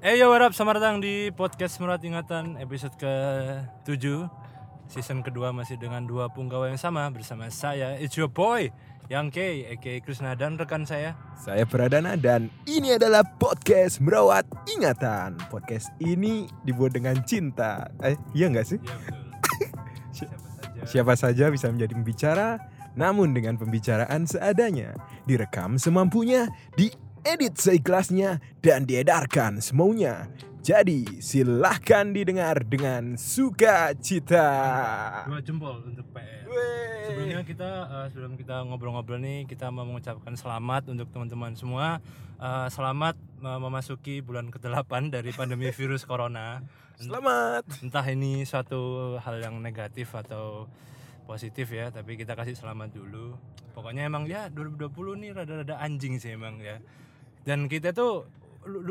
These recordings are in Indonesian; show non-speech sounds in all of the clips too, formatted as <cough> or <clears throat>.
Eh yo what up, selamat datang di podcast Merawat Ingatan episode ke-7 Season kedua masih dengan dua punggawa yang sama bersama saya It's your boy Yang K, aka Krishna dan rekan saya Saya Pradana dan ini adalah podcast Merawat Ingatan. Podcast ini dibuat dengan cinta. Eh, iya nggak sih? Iya betul <laughs> Siapa saja Siapa saja bisa menjadi pembicara, namun dengan pembicaraan seadanya. Direkam semampunya, diedit seikhlasnya, dan diedarkan semaunya. Jadi silahkan didengar dengan sukacita. Dua jempol untuk PR Wey. Sebelumnya kita eh, sebelum kita ngobrol-ngobrol nih kita mau mengucapkan selamat untuk teman-teman semua. Eh, selamat eh, memasuki bulan ke-8 dari pandemi <laughs> virus corona. Selamat. Entah ini suatu hal yang negatif atau positif ya, tapi kita kasih selamat dulu. Pokoknya emang ya 2020 nih rada-rada anjing sih emang ya. Dan kita tuh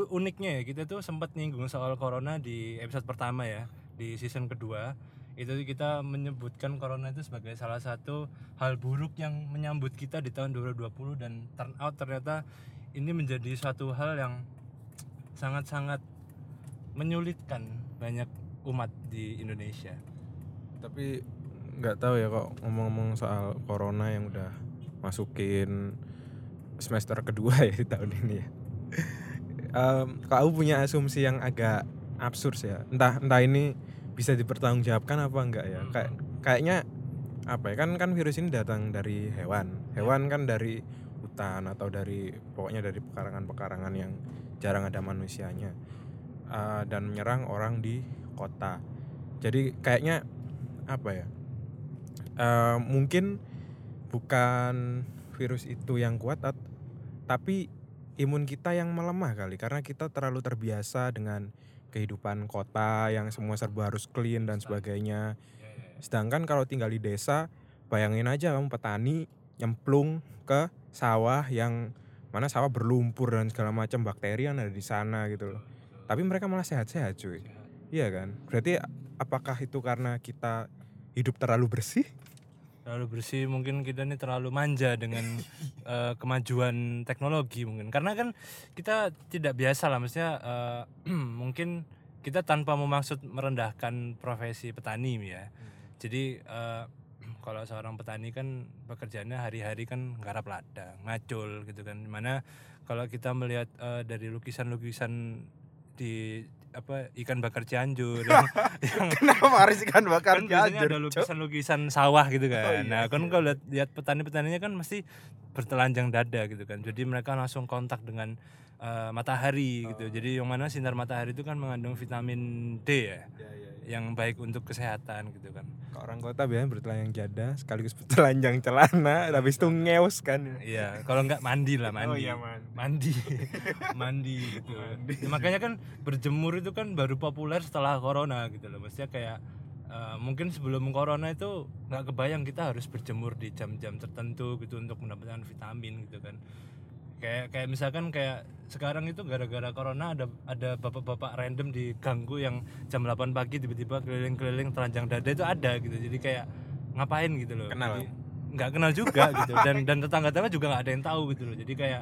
uniknya ya, kita tuh sempat nyinggung soal corona di episode pertama ya, di season kedua itu kita menyebutkan corona itu sebagai salah satu hal buruk yang menyambut kita di tahun 2020 dan turn out ternyata ini menjadi suatu hal yang sangat-sangat menyulitkan banyak umat di Indonesia. Tapi nggak tahu ya kok ngomong-ngomong soal corona yang udah masukin semester kedua ya di tahun ini ya. Em, kak aku punya asumsi yang agak absurd ya. Entah entah ini bisa dipertanggungjawabkan apa enggak ya. Kayak kayaknya apa ya kan kan virus ini datang dari hewan. Hewan kan dari hutan atau dari pokoknya dari pekarangan-pekarangan yang jarang ada manusianya Eh, dan menyerang orang di kota. Jadi kayaknya apa ya? Eh, mungkin bukan virus itu yang kuat, at- tapi imun kita yang melemah kali karena kita terlalu terbiasa dengan kehidupan kota yang semua serba harus clean dan sebagainya. Sedangkan kalau tinggal di desa, bayangin aja kamu petani nyemplung ke sawah yang mana sawah berlumpur dan segala macam bakteri yang ada di sana gitu loh. Tapi mereka malah sehat-sehat cuy. Iya kan? Berarti apakah itu karena kita hidup terlalu bersih? Terlalu bersih mungkin kita ini terlalu manja dengan <laughs> eh, kemajuan teknologi mungkin. Karena kan kita tidak biasa lah maksudnya eh, <clears throat> mungkin kita tanpa memaksud merendahkan profesi petani ya. Jadi eh, <clears throat> kalau seorang petani kan pekerjaannya hari-hari kan garap ladang, ngacul gitu kan. Di mana kalau kita melihat eh, dari lukisan-lukisan di apa ikan bakar Cianjur <laughs> yang, yang Kenapa harus ikan bakar kan biasanya ada lukisan-lukisan sawah gitu kan. iya, nah, kan kalau lihat, lihat petani-petaninya kan mesti bertelanjang dada gitu kan. Jadi mereka langsung kontak dengan eh, matahari gitu. Jadi yang mana sinar matahari itu kan mengandung vitamin D ya, yang baik untuk kesehatan gitu kan. Kalau orang kota biasanya bertelanjang jada sekaligus <laughs> bertelanjang celana, habis itu ngeus kan. Iya, kalau nggak mandi lah mandi. Oh iya, man. mandi mandi <laughs> gitu Ya, makanya kan berjemur itu kan baru populer setelah corona gitu loh maksudnya kayak eh, mungkin sebelum corona itu nggak kebayang kita harus berjemur di jam-jam tertentu gitu untuk mendapatkan vitamin gitu kan kayak kayak misalkan kayak sekarang itu gara-gara corona ada ada bapak-bapak random di ganggu yang jam 8 pagi tiba-tiba keliling-keliling telanjang dada itu ada gitu. Jadi kayak ngapain gitu loh. Kenal? Jadi, nggak kenal juga <laughs> gitu. Dan dan tetangga-tetangga juga nggak ada yang tahu gitu loh. Jadi kayak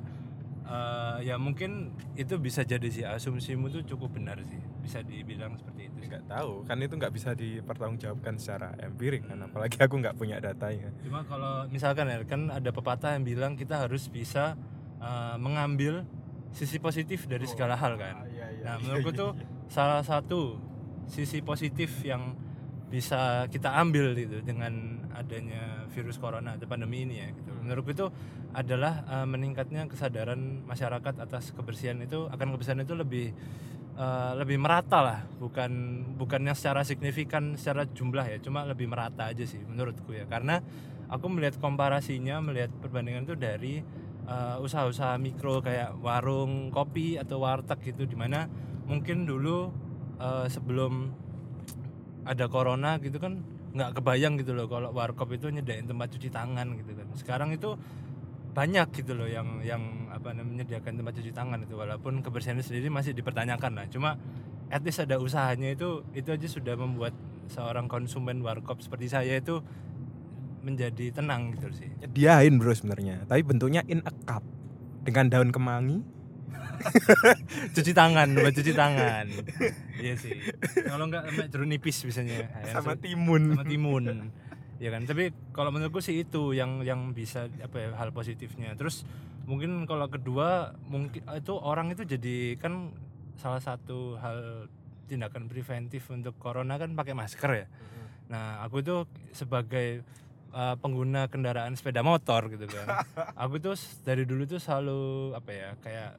eh, ya mungkin itu bisa jadi sih. Asumsimu tuh cukup benar sih. Bisa dibilang seperti itu. Nggak tahu, kan itu nggak bisa dipertanggungjawabkan secara empirik kan, apalagi aku nggak punya datanya. cuma kalau misalkan ya kan ada pepatah yang bilang kita harus bisa eh, mengambil sisi positif dari segala hal kan? Nah <laughs> menurutku tuh salah satu sisi positif yang bisa kita ambil gitu dengan adanya virus corona atau pandemi ini ya gitu. Menurutku itu adalah eh, meningkatnya kesadaran masyarakat atas kebersihan itu akan kebersihan itu lebih eh, lebih merata lah, bukan bukannya secara signifikan secara jumlah ya, cuma lebih merata aja sih menurutku ya. Karena aku melihat komparasinya, melihat perbandingan itu dari eh, usaha-usaha mikro kayak warung kopi atau warteg gitu di mana mungkin dulu eh, sebelum ada corona gitu kan nggak kebayang gitu loh kalau warkop itu nyediain tempat cuci tangan gitu kan. Sekarang itu banyak gitu loh yang yang apa namanya menyediakan tempat cuci tangan itu walaupun kebersihannya sendiri masih dipertanyakan lah. Cuma at ada usahanya itu itu aja sudah membuat seorang konsumen warkop seperti saya itu menjadi tenang gitu sih. Nyediain bro sebenarnya, tapi bentuknya in a cup. Dengan daun kemangi. <laughs> Cuci tangan buat cuci tangan. <laughs> Iya sih. Kalau enggak sama jeruk nipis biasanya. Sama timun. sama timun. Ya kan? Tapi kalau menurutku sih itu yang yang bisa apa ya hal positifnya. Terus mungkin kalau kedua mungkin itu orang itu jadi kan salah satu hal tindakan preventif untuk corona kan pakai masker ya. Nah aku itu sebagai uh, pengguna kendaraan sepeda motor gitu kan. <laughs> Aku tuh dari dulu tuh selalu apa ya kayak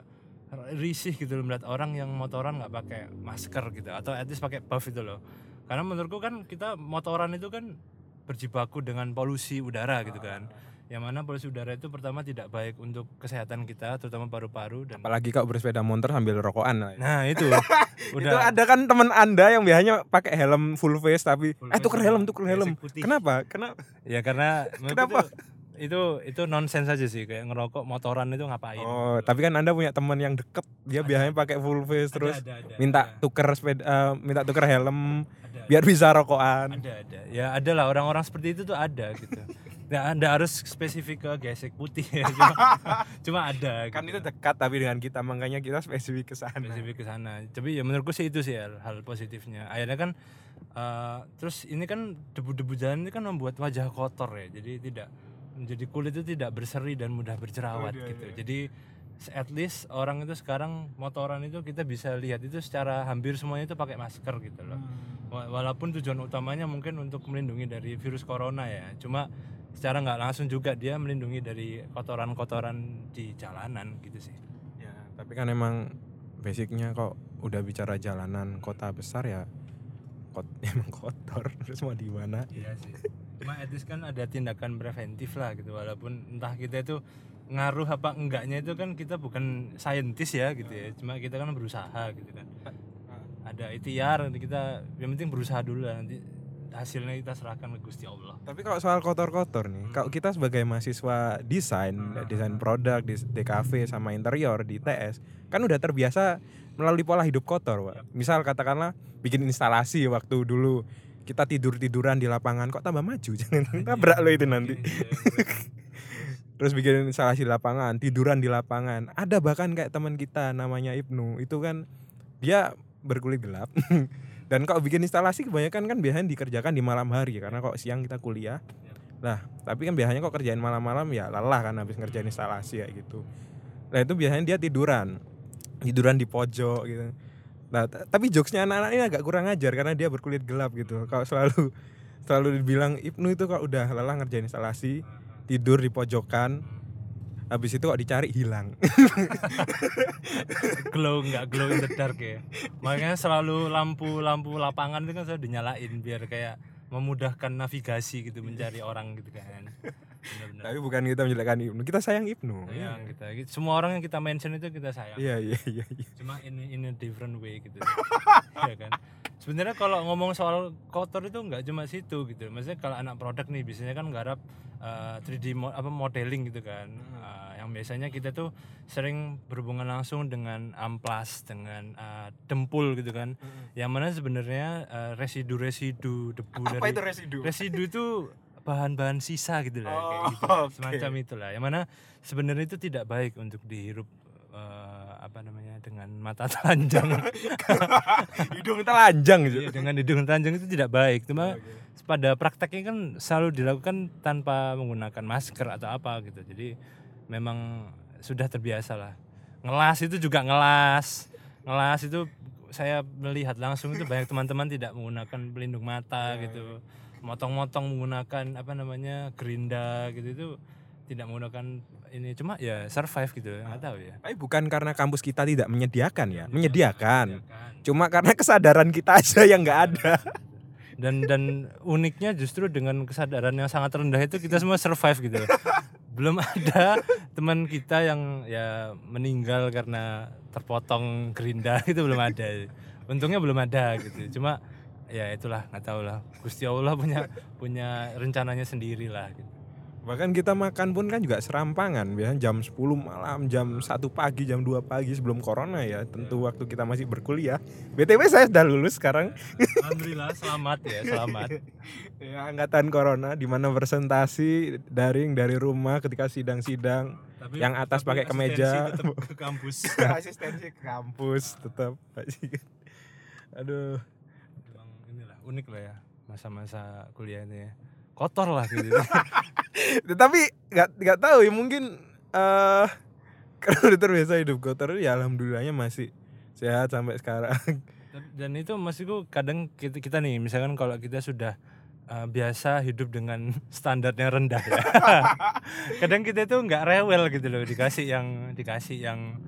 risih gitu loh melihat orang yang motoran nggak pakai masker gitu atau at least pakai buff itu loh. Karena menurutku kan kita motoran itu kan berjibaku dengan polusi udara gitu kan yang mana polusi udara itu pertama tidak baik untuk kesehatan kita terutama paru-paru dan apalagi kau bersepeda motor sambil rokokan lah. nah itu. <laughs> Udah. Itu ada kan teman anda yang biasanya pakai helm full face tapi full eh tuker helm tuker helm. Kenapa? Kenapa ya karena <laughs> kenapa? itu itu nonsens aja sih kayak ngerokok motoran itu ngapain? Oh tapi kan anda punya teman yang deket dia ada. biasanya pakai full face terus ada, ada, minta ada. tuker sepeda uh, minta tuker helm ada, biar bisa rokokan. Ada ada. Ya ada lah orang-orang seperti itu tuh ada gitu <laughs> ya anda harus spesifik ke gesek putih ya cuma, <laughs> cuma ada kan gitu. itu dekat tapi dengan kita makanya kita spesifik ke sana spesifik ke sana tapi ya menurutku sih itu sih hal, hal positifnya akhirnya kan uh, terus ini kan debu-debu jalan ini kan membuat wajah kotor ya jadi tidak jadi kulit itu tidak berseri dan mudah berjerawat oh, iya, gitu. Iya. Jadi at least orang itu sekarang motoran itu kita bisa lihat itu secara hampir semuanya itu pakai masker gitu loh. Hmm. Walaupun tujuan utamanya mungkin untuk melindungi dari virus corona ya. Cuma secara nggak langsung juga dia melindungi dari kotoran-kotoran di jalanan gitu sih. Ya, tapi kan emang basicnya kok udah bicara jalanan kota besar ya kot <laughs> emang kotor terus mau di mana? Iya sih cuma etis kan ada tindakan preventif lah gitu walaupun entah kita itu ngaruh apa enggaknya itu kan kita bukan saintis ya gitu ya cuma kita kan berusaha gitu kan ada ikhtiar nanti kita yang penting berusaha dulu lah nanti hasilnya kita serahkan ke Gusti Allah. Tapi kalau soal kotor-kotor nih, hmm. kalau kita sebagai mahasiswa desain, hmm. desain produk di DKV sama interior di TS, kan udah terbiasa melalui pola hidup kotor, Pak. Misal katakanlah bikin instalasi waktu dulu kita tidur tiduran di lapangan kok tambah maju <laughs> jangan tabrak lo itu nanti terus bikin instalasi di lapangan tiduran di lapangan. Ada bahkan kayak teman kita namanya Ibnu itu kan dia berkulit gelap. <laughs> Dan kok bikin instalasi kebanyakan kan biasanya dikerjakan di malam hari karena kok siang kita kuliah. Lah tapi kan biasanya kok kerjain malam-malam ya lelah kan habis ngerjain instalasi ya gitu. Nah itu biasanya dia tiduran. Tiduran di pojok gitu. Nah, tapi jokesnya anak-anak ini agak kurang ajar karena dia berkulit gelap gitu. Kalau selalu selalu dibilang Ibnu itu kalau udah lelah ngerjain instalasi, tidur di pojokan, habis itu kok dicari hilang. <laughs> glow nggak glow in the dark ya. Makanya selalu lampu-lampu lapangan itu kan saya dinyalain biar kayak memudahkan navigasi gitu mencari orang gitu kan. Benar, Tapi bukan kita menjelekkan Ibnu, kita sayang Ibnu. Sayang kita. Semua orang yang kita mention itu kita sayang. Iya, iya, iya, iya. Cuma in in a different way gitu. <laughs> Iya kan? Sebenarnya kalau ngomong soal kotor itu nggak cuma situ gitu. Maksudnya kalau anak produk nih biasanya kan garap uh, 3D mo apa modeling gitu kan. Hmm. Uh, yang biasanya kita tuh sering berhubungan langsung dengan amplas, dengan uh, dempul gitu kan. Hmm. Yang mana sebenarnya uh, residu-residu debu apa dari itu residu? Residu itu bahan-bahan sisa gitu lah oh, kayak gitu okay. semacam itulah yang mana sebenarnya itu tidak baik untuk dihirup uh, apa namanya dengan mata telanjang. <laughs> Hidung telanjang gitu. Iya, dengan hidung telanjang itu tidak baik. Cuma okay. pada prakteknya kan selalu dilakukan tanpa menggunakan masker atau apa gitu. Jadi memang sudah terbiasa lah. Ngelas itu juga ngelas. Ngelas itu saya melihat langsung itu banyak teman-teman tidak menggunakan pelindung mata yeah, gitu. yeah motong-motong menggunakan apa namanya gerinda gitu. Itu tidak menggunakan ini cuma ya survive gitu nggak tahu ya. Tapi bukan karena kampus kita tidak menyediakan ya? Menyediakan, menyediakan. cuma karena kesadaran kita aja yang nggak ada. Dan dan uniknya justru dengan kesadaran yang sangat rendah itu kita semua survive gitu. <laughs> Belum ada teman kita yang ya meninggal karena terpotong gerinda <laughs> itu belum ada. Untungnya belum ada gitu. Cuma ya itulah nggak tahu lah. Gusti Allah punya punya rencananya sendiri lah gitu. Bahkan kita makan pun kan juga serampangan. Biasanya jam 10 malam jam 1 pagi jam 2 pagi sebelum corona ya. Tentu waktu kita masih berkuliah. Btw saya sudah lulus sekarang. Alhamdulillah selamat ya selamat. <laughs> Ya angkatan corona di mana presentasi daring dari rumah ketika sidang-sidang yang atas pakai kemeja. ke <laughs> kampus. Asistensi ke kampus tetap <laughs> aduh. Emang inilah unik lah ya masa-masa kuliah ini ya kotor lah gitu. <laughs> Tapi nggak nggak tahu ya mungkin uh, <laughs> karena udah terbiasa hidup kotor ya alhamdulillahnya masih sehat sampai sekarang. <laughs> Dan itu maksudku kadang kita, kita nih misalkan kalau kita sudah uh, biasa hidup dengan standarnya rendah ya. Kadang kita itu nggak rewel gitu loh dikasih yang dikasih yang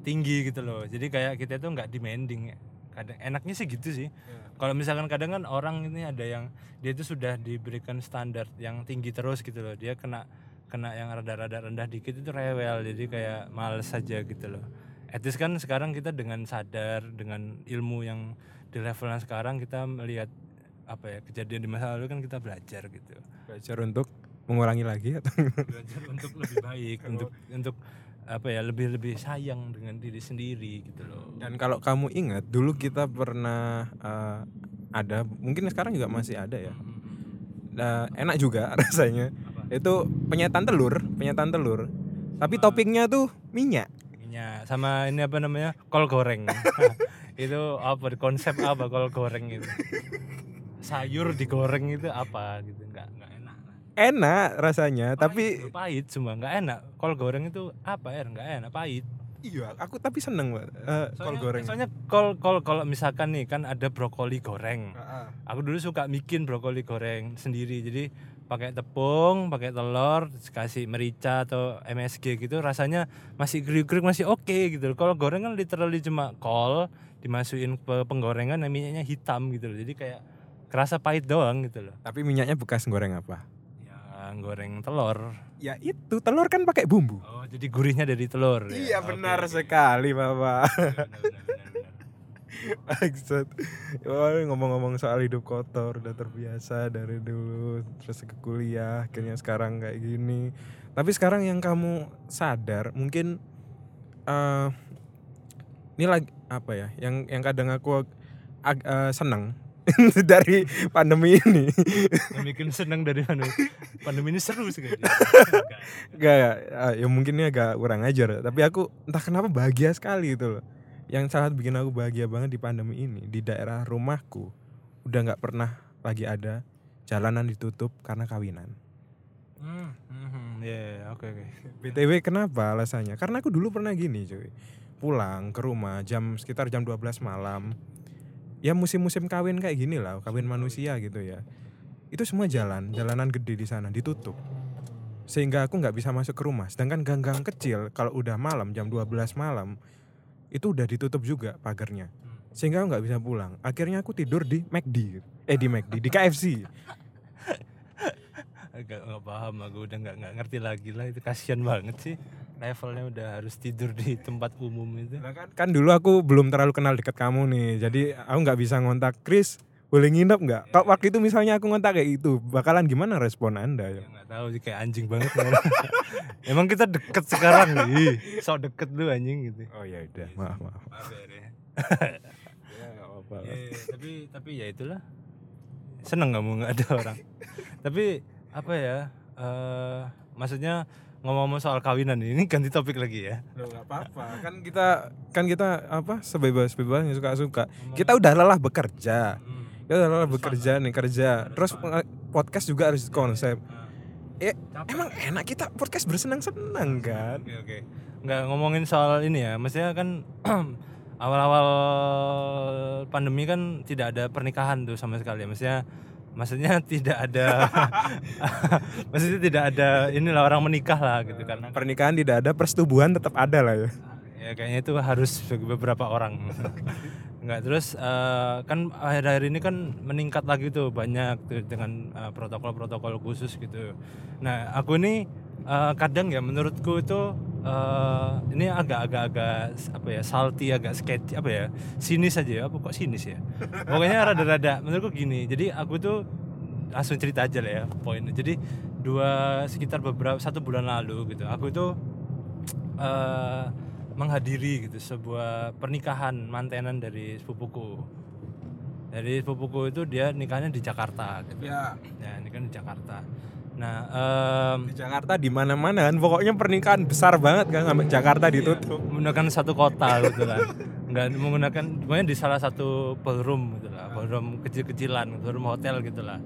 tinggi gitu loh. Jadi kayak kita itu nggak demanding ya kadang enaknya sih gitu sih. Yeah. kalau misalkan kadang kan orang ini ada yang dia itu sudah diberikan standar yang tinggi terus gitu loh. Dia kena kena yang rada-rada rendah dikit itu rewel. Jadi kayak males saja gitu loh. Etis kan sekarang kita dengan sadar dengan ilmu yang di level yang sekarang kita melihat apa ya kejadian di masa lalu kan kita belajar gitu. Belajar untuk mengurangi lagi atau belajar untuk lebih baik <laughs> untuk untuk apa ya lebih lebih sayang dengan diri sendiri gitu loh. Dan kalau kamu ingat dulu kita pernah uh, ada mungkin sekarang juga masih ada ya. Nah, enak juga <laughs> rasanya. Apa? itu penyetan telur penyetan telur. Tapi toppingnya tuh minyak. Minyak sama ini apa namanya kol goreng. <laughs> <laughs> Itu apa konsep apa kol goreng itu? Sayur digoreng itu apa gitu enggak enggak enak rasanya pahit, tapi pahit semua nggak enak. Kol goreng itu apa ya nggak enak pahit. Iya aku tapi seneng uh, kol goreng soalnya kol kol kalau misalkan nih kan ada brokoli goreng. Uh -uh. aku dulu suka bikin brokoli goreng sendiri jadi pakai tepung pakai telur kasih merica atau MSG gitu rasanya masih kriuk-kriuk masih oke okay, gitu kalau goreng kan literally cuma kol dimasukin ke penggorengan minyaknya hitam gitu loh. Jadi kayak kerasa pahit doang gitu loh. Tapi minyaknya bekas goreng apa goreng telur. Ya itu telur kan pakai bumbu. Oh jadi gurihnya dari telur. Ya? Iya benar okay. sekali bapak. Maksud, ngomong-ngomong soal hidup kotor udah terbiasa dari dulu terus ke kuliah akhirnya sekarang kayak gini. Tapi sekarang yang kamu sadar mungkin uh, ini lagi apa ya? Yang yang kadang aku uh, senang <laughs> dari pandemi ini. Yang bikin senang dari pandemi. Pandemi ini seru sekali. <laughs> Gak, ya mungkin ini agak kurang ajar. Tapi aku entah kenapa bahagia sekali itu loh. Yang sangat bikin aku bahagia banget di pandemi ini di daerah rumahku udah nggak pernah lagi ada jalanan ditutup karena kawinan. Hmm, hmm, ya, ya, oke oke. BTW kenapa alasannya? Karena aku dulu pernah gini cuy. Pulang ke rumah jam sekitar jam 12 malam ya musim-musim kawin kayak gini lah kawin manusia gitu ya. Itu semua jalan jalanan gede di sana ditutup. Sehingga aku nggak bisa masuk ke rumah. Sedangkan gang-gang kecil kalau udah malam jam 12 malam itu udah ditutup juga pagarnya sehingga aku nggak bisa pulang. Akhirnya aku tidur di McD eh di McD di KFC agak nggak paham aku udah nggak nggak ngerti lagi lah itu kasihan banget sih levelnya udah harus tidur di tempat umum itu kan kan dulu aku belum terlalu kenal dekat kamu nih jadi aku nggak bisa ngontak Chris boleh nginep nggak? Ya. Kalau waktu itu misalnya aku ngontak kayak itu, bakalan gimana respon anda? Ya nggak tahu sih kayak anjing banget. <laughs> Emang kita deket sekarang nih, so deket lu anjing gitu. Oh ya udah, maaf maaf. Maaf ya. <laughs> ya gak apa-apa. Ya, ya, tapi tapi ya itulah. Seneng kamu nggak ada orang. <laughs> tapi apa ya uh, maksudnya ngomong-ngomong soal kawinan <laughs> ini ganti topik lagi ya. Lo nggak apa-apa. Kan kita kan kita apa sebebas bebasnya suka suka kita udah lelah bekerja. Hmm. kita udah lelah bekerja nih kerja. Terus podcast juga harus konsep. Ya emang enak kita podcast bersenang-senang kan? Oke oke. Nggak ngomongin soal ini ya. Maksudnya kan <clears throat> awal-awal pandemi kan tidak ada pernikahan tuh sama sekali. Maksudnya maksudnya <laughs> tidak ada <laughs> maksudnya tidak ada inilah orang menikah lah gitu karena pernikahan tidak ada persetubuhan tetap ada lah ya. Ya kayaknya itu harus beberapa orang. <laughs> Enggak terus uh, kan akhir-akhir ini kan meningkat lagi tuh banyak tuh dengan protokol eh, protokol-protokol khusus gitu. Nah aku ini uh, kadang ya menurutku itu uh, ini agak-agak-agak apa ya salty agak sketchy apa ya sinis aja ya. Apa kok sinis ya? Pokoknya rada-rada menurutku gini. Jadi aku tuh langsung cerita aja lah ya poinnya. Jadi dua sekitar beberapa satu bulan lalu gitu aku itu uh, menghadiri gitu sebuah pernikahan mantenan dari sepupuku. Dari sepupuku itu dia nikahnya di Jakarta gitu. Ya. Ya nikah di Jakarta nah um, di Jakarta di mana mana kan pokoknya pernikahan besar banget kan sampai Jakarta iya, ditutup. menggunakan satu kota <laughs> gitu kan. Nggak menggunakan pokoknya di salah satu ballroom gitu lah ballroom kecil-kecilan ballroom hotel gitu lah.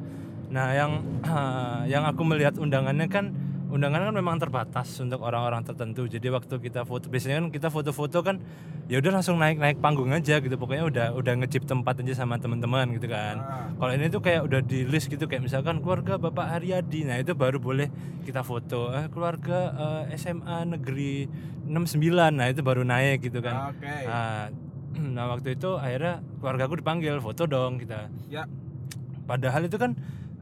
Nah yang uh, <clears throat> yang aku melihat undangannya kan undangan kan memang terbatas untuk orang-orang tertentu. Jadi waktu kita foto biasanya kan kita foto-foto kan ya udah langsung naik naik panggung aja gitu. Pokoknya udah udah ngecip tempat aja sama teman-teman gitu kan. Ah. kalau ini tuh kayak udah di list gitu kayak misalkan keluarga bapak Haryadi. Nah itu baru boleh kita foto. Eh, keluarga eh, SMA negeri 69 nah itu baru naik gitu kan. Okay. nah, <clears throat> nah waktu itu akhirnya keluarga aku dipanggil foto dong kita. Ya. Padahal itu kan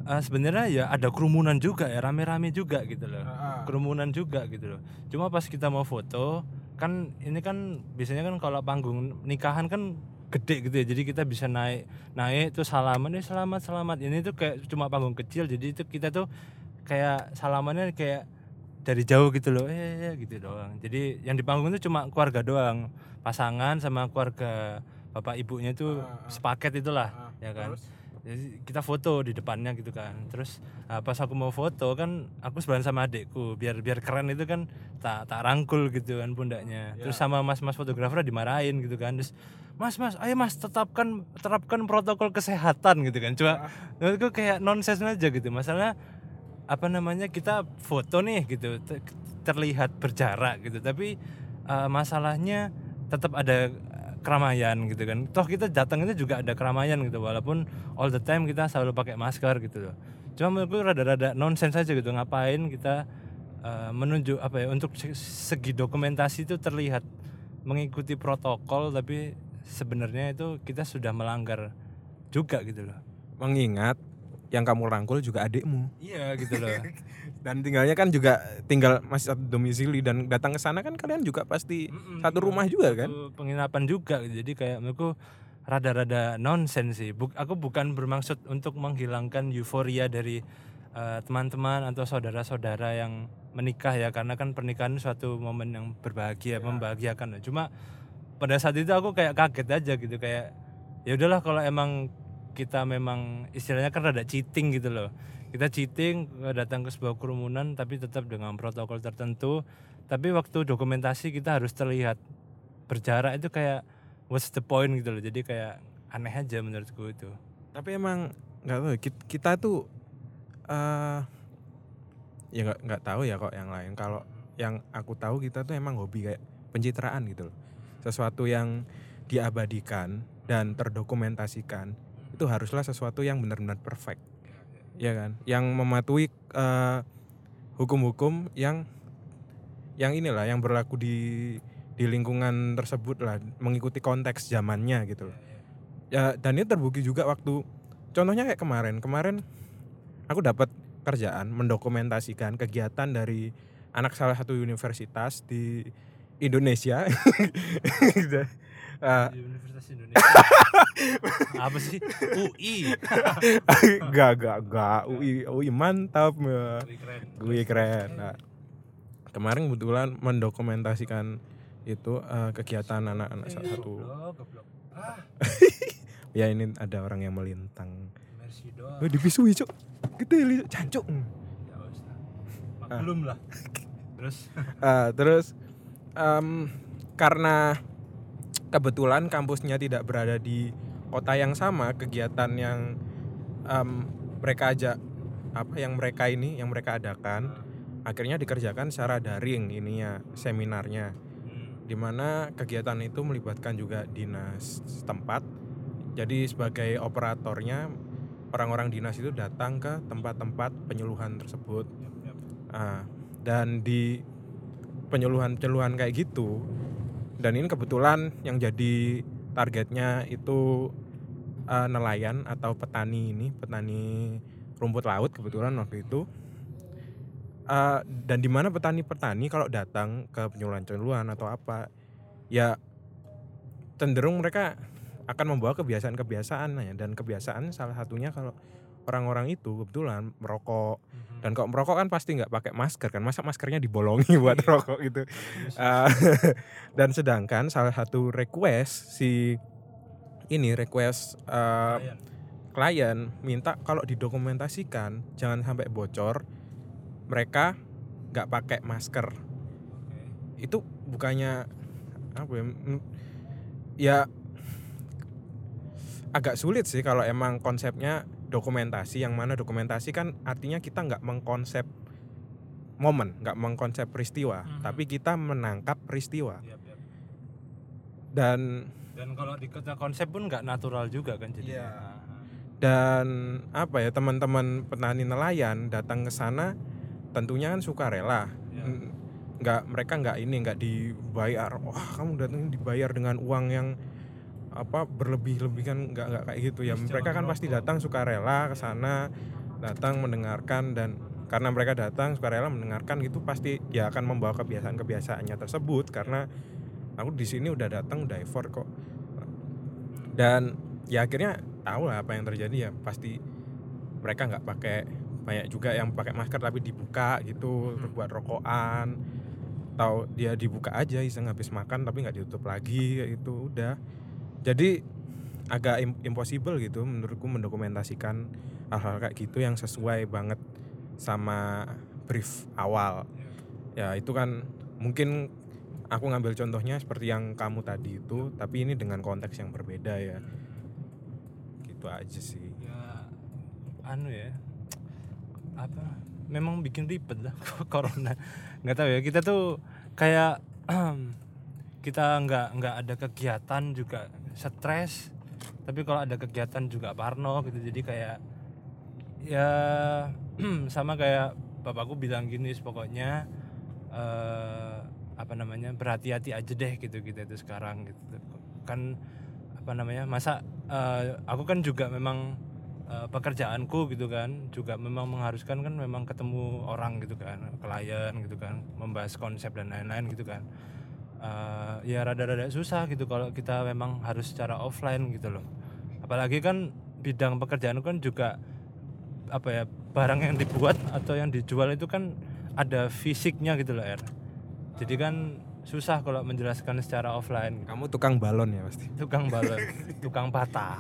uh, sebenarnya ya ada kerumunan juga ya rame-rame juga gitu loh. Uh, kerumunan juga gitu loh. Cuma pas kita mau foto kan ini kan biasanya kan kalau panggung nikahan kan gede gitu ya. Jadi kita bisa naik naik tuh salaman nih selamat selamat. Ini tuh kayak cuma panggung kecil. Jadi itu kita tuh kayak salamannya kayak dari jauh gitu loh. Eh, eh gitu doang. Jadi yang di panggung itu cuma keluarga doang. Pasangan sama keluarga bapak ibunya itu uh, uh, sepaket itulah uh, ya kan? Terus? Jadi kita foto di depannya gitu kan. Terus nah, pas aku mau foto kan aku sebelah sama adekku biar biar keren itu kan tak tak rangkul gitu kan pundaknya. Yeah. terus sama mas mas fotografer dimarahin gitu kan. Terus mas mas ayo mas tetapkan terapkan protokol kesehatan gitu kan. Coba yeah. itu kayak nonsens aja gitu. Masalah apa namanya kita foto nih gitu terlihat berjarak gitu. Tapi uh, masalahnya tetap ada keramaian gitu kan. Toh kita datang itu juga ada keramaian gitu walaupun all the time kita selalu pakai masker gitu loh. Cuma menurutku rada-rada nonsens aja gitu ngapain kita uh, menunjuk apa ya untuk segi dokumentasi itu terlihat mengikuti protokol tapi sebenarnya itu kita sudah melanggar juga gitu loh. Mengingat yang kamu rangkul juga adikmu. Iya gitu loh. <laughs> Dan tinggalnya kan juga tinggal masih satu domisili dan datang ke sana kan kalian juga pasti mm-hmm. satu rumah juga kan? penginapan juga. Jadi kayak menurutku rada-rada nonsens sih. Buk, aku bukan bermaksud untuk menghilangkan euforia dari uh, teman-teman atau saudara-saudara yang menikah ya. Karena kan pernikahan suatu momen yang berbahagia ya. membahagiakan. Cuma pada saat itu aku kayak kaget aja gitu. Kayak ya udahlah kalau emang kita memang istilahnya kan rada cheating gitu loh. Kita cheating datang ke sebuah kerumunan tapi tetap dengan protokol tertentu. Tapi waktu dokumentasi kita harus terlihat berjarak itu kayak what's the point gitu loh. Jadi kayak aneh aja menurutku itu. Tapi emang nggak tahu kita, tuh uh, ya nggak nggak tahu ya kok yang lain. Kalau yang aku tahu kita tuh emang hobi kayak pencitraan gitu loh. Sesuatu yang diabadikan dan terdokumentasikan itu haruslah sesuatu yang benar-benar perfect. Ya kan? Yang mematuhi uh, hukum-hukum yang yang inilah yang berlaku di di lingkungan tersebut lah mengikuti konteks zamannya gitu ya dan ini terbukti juga waktu contohnya kayak kemarin. Kemarin aku dapat kerjaan mendokumentasikan kegiatan dari anak salah satu universitas di Indonesia <laughs> uh, Universitas Indonesia. <laughs> Apa sih? UI <laughs> gak gak gak. UI UI mantap UI keren. UI keren. nah, kemarin kebetulan mendokumentasikan itu uh, kegiatan anak-anak salah satu. <laughs> ya ini ada orang yang melintang. Oh, dipisui cok gede cancuk ya, belum lah. Terus? Uh, terus um, karena kebetulan kampusnya tidak berada di kota yang sama kegiatan yang um, mereka ajak apa yang mereka ini yang mereka adakan akhirnya dikerjakan secara daring ini ya seminarnya. Hmm. di mana kegiatan itu melibatkan juga dinas setempat. Jadi sebagai operatornya orang-orang dinas itu datang ke tempat-tempat penyuluhan tersebut. Nah, dan di penyuluhan-penyuluhan kayak gitu dan ini kebetulan yang jadi targetnya itu uh, nelayan atau petani ini petani rumput laut kebetulan waktu itu. Uh, dan di mana petani-petani kalau datang ke penyuluhan-penyuluhan atau apa ya cenderung mereka akan membawa kebiasaan-kebiasaan ya. Dan kebiasaan salah satunya kalau orang-orang itu kebetulan merokok Mhm. dan kalau merokok kan pasti nggak pakai masker kan masa maskernya dibolongi buat Iya. rokok gitu Iya. Eh, <laughs> dan sedangkan salah satu request si ini request eh, Lumayan. klien minta kalau didokumentasikan jangan sampai bocor mereka nggak pakai masker Oke. itu bukannya apa ya mm, ya agak sulit sih kalau emang konsepnya dokumentasi yang mana dokumentasi kan artinya kita nggak mengkonsep momen nggak mengkonsep peristiwa Mhm. tapi kita menangkap peristiwa Yap, yap. dan Dan kalau di kota konsep pun nggak natural juga kan jadi. Iya. dan apa ya teman-teman petani nelayan datang ke sana tentunya kan sukarela Ya. N- nggak mereka nggak ini nggak dibayar wah kamu datang dibayar dengan uang yang apa berlebih-lebih kan nggak nggak kayak gitu ya. Mereka kan pasti datang sukarela ke sana datang mendengarkan dan karena mereka datang sukarela mendengarkan itu pasti ya akan membawa kebiasaan-kebiasaannya tersebut. Karena aku di sini udah datang udah effort kok. Dan ya akhirnya tahu lah apa yang terjadi ya. Pasti mereka nggak pakai banyak juga yang pakai masker tapi dibuka gitu Hmm. buat rokokan. Atau dia dibuka aja iseng habis makan tapi nggak ditutup lagi kayak gitu. Udah jadi agak im- impossible gitu menurutku mendokumentasikan hal-hal kayak gitu yang sesuai banget sama brief awal. Ya itu kan mungkin aku ngambil contohnya seperti yang kamu tadi itu tapi ini dengan konteks yang berbeda ya. Gitu aja sih. Ya anu ya apa memang bikin ribet lah <laughs> corona. Nggak tahu ya kita tuh kayak <clears throat> kita nggak nggak ada kegiatan juga stres tapi kalau ada kegiatan juga parno gitu. Jadi kayak ya <clears throat> sama kayak bapakku bilang gini pokoknya eh, apa namanya berhati-hati aja deh gitu kita itu sekarang gitu. Kan apa namanya masa eh, aku kan juga memang eh, pekerjaanku gitu kan juga memang mengharuskan kan memang ketemu orang gitu kan klien gitu kan membahas konsep dan lain-lain gitu kan Eh, ya rada-rada susah gitu kalau kita memang harus secara offline gitu loh. Apalagi kan bidang pekerjaan kan juga apa ya barang yang dibuat atau yang dijual itu kan ada fisiknya gitu loh er. Jadi kan susah kalau menjelaskan secara offline. Kamu tukang balon ya pasti? Tukang balon <laughs> tukang patah.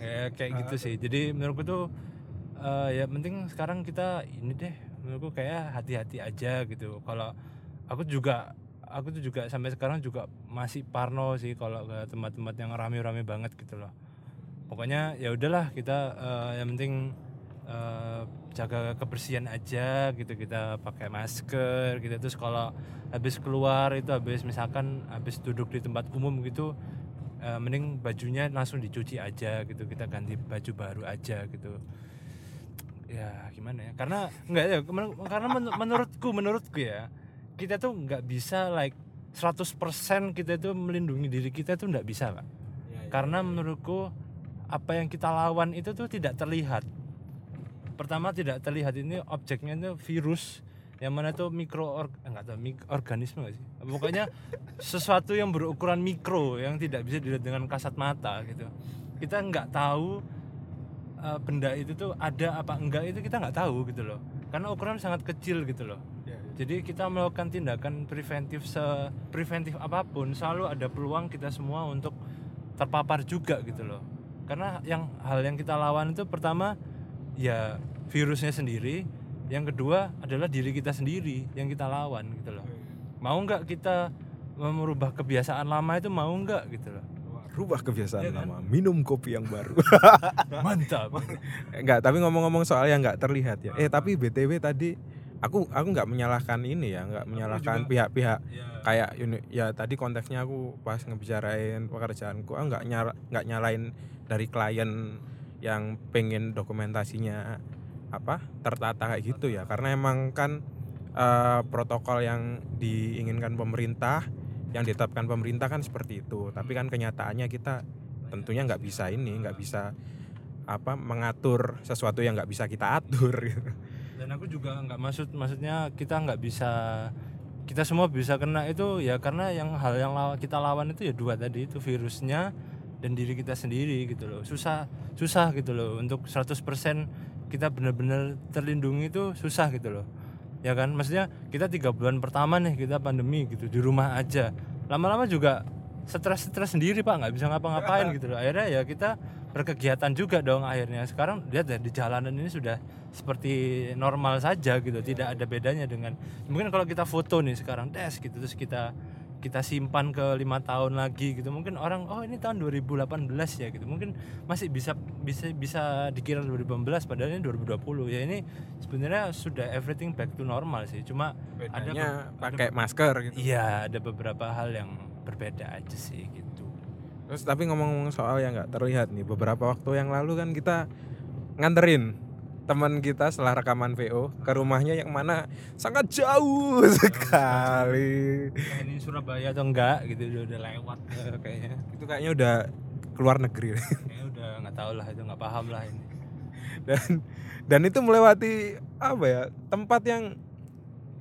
Ya kayak gitu sih. Jadi menurutku tuh eh, ya penting sekarang kita ini deh menurutku kayak hati-hati aja gitu. Kalau aku juga aku tuh juga sampai sekarang juga masih parno sih kalau ke tempat-tempat yang rame-rame banget gitu loh. Pokoknya ya udahlah kita eh, yang penting eh, jaga kebersihan aja gitu kita pakai masker gitu. Terus kalau habis keluar itu habis misalkan habis duduk di tempat umum gitu eh, mending bajunya langsung dicuci aja gitu kita ganti baju baru aja gitu. Ya gimana ya? Karena enggak ya karena men- menurutku menurutku ya kita tuh nggak bisa like 100% kita itu melindungi diri kita tuh nggak bisa pak karena menurutku apa yang kita lawan itu tuh tidak terlihat. Pertama tidak terlihat ini objeknya itu virus yang mana tuh mikro enggak tahu mik- organisme nggak sih? Pokoknya <laughs> sesuatu yang berukuran mikro yang tidak bisa dilihat dengan kasat mata gitu. Kita nggak tahu eh, benda itu tuh ada apa enggak itu kita nggak tahu gitu loh. Karena ukuran sangat kecil gitu loh jadi kita melakukan tindakan preventif se preventif apa pun selalu ada peluang kita semua untuk terpapar juga gitu loh. Karena yang hal yang kita lawan itu pertama ya virusnya sendiri. Yang kedua adalah diri kita sendiri yang kita lawan gitu loh. Mau nggak kita merubah kebiasaan lama itu mau nggak gitu loh. Rubah kebiasaan Iya kan? lama minum kopi yang baru. Mantap. <laughs> Enggak tapi ngomong-ngomong soal yang nggak terlihat ya. Eh tapi btw tadi aku aku nggak menyalahkan ini ya nggak menyalahkan pihak-pihak ya, kayak ya tadi konteksnya aku pas ngebicarain pekerjaanku aku nggak nyala nggak nyalain dari klien yang pengen dokumentasinya apa tertata kayak gitu ya. Karena emang kan eh, protokol yang diinginkan pemerintah yang ditetapkan pemerintah kan seperti itu. Tapi kan kenyataannya kita tentunya nggak bisa ini nggak bisa apa mengatur sesuatu yang nggak bisa kita atur gitu. Dan aku juga nggak maksud maksudnya kita nggak bisa kita semua bisa kena itu ya karena yang hal yang lawa- kita lawan itu ya dua tadi itu virusnya dan diri kita sendiri gitu loh. Susah susah gitu loh. Untuk 100% kita benar-benar terlindungi itu susah gitu loh. Ya kan? Maksudnya kita tiga bulan pertama nih kita pandemi gitu di rumah aja. Lama-lama juga stres-stres sendiri pak. Nggak bisa ngapa-ngapain <laughs> gitu loh. Akhirnya ya kita berkegiatan juga dong akhirnya. Sekarang lihat ya di jalanan ini sudah seperti normal saja gitu tidak ada bedanya dengan mungkin kalau kita foto nih sekarang tes gitu terus kita kita simpan ke lima tahun lagi gitu mungkin orang oh ini tahun 2018 ya gitu. Mungkin masih bisa bisa bisa dikira 2018 padahal ini 2020 ya ini sebenarnya sudah everything back to normal sih cuma Bedanya ada pakai masker gitu. Iya ada beberapa hal yang berbeda aja sih gitu terus tapi ngomong-ngomong soal yang nggak terlihat nih beberapa waktu yang lalu kan kita nganterin teman kita setelah rekaman VO ke rumahnya yang mana sangat jauh sekali. Nah, ini Surabaya atau enggak gitu udah, udah lewat ya, kayaknya. Itu kayaknya udah keluar negeri. Kayaknya udah nggak tahu lah itu nggak paham lah ini. Dan dan itu melewati apa ya tempat yang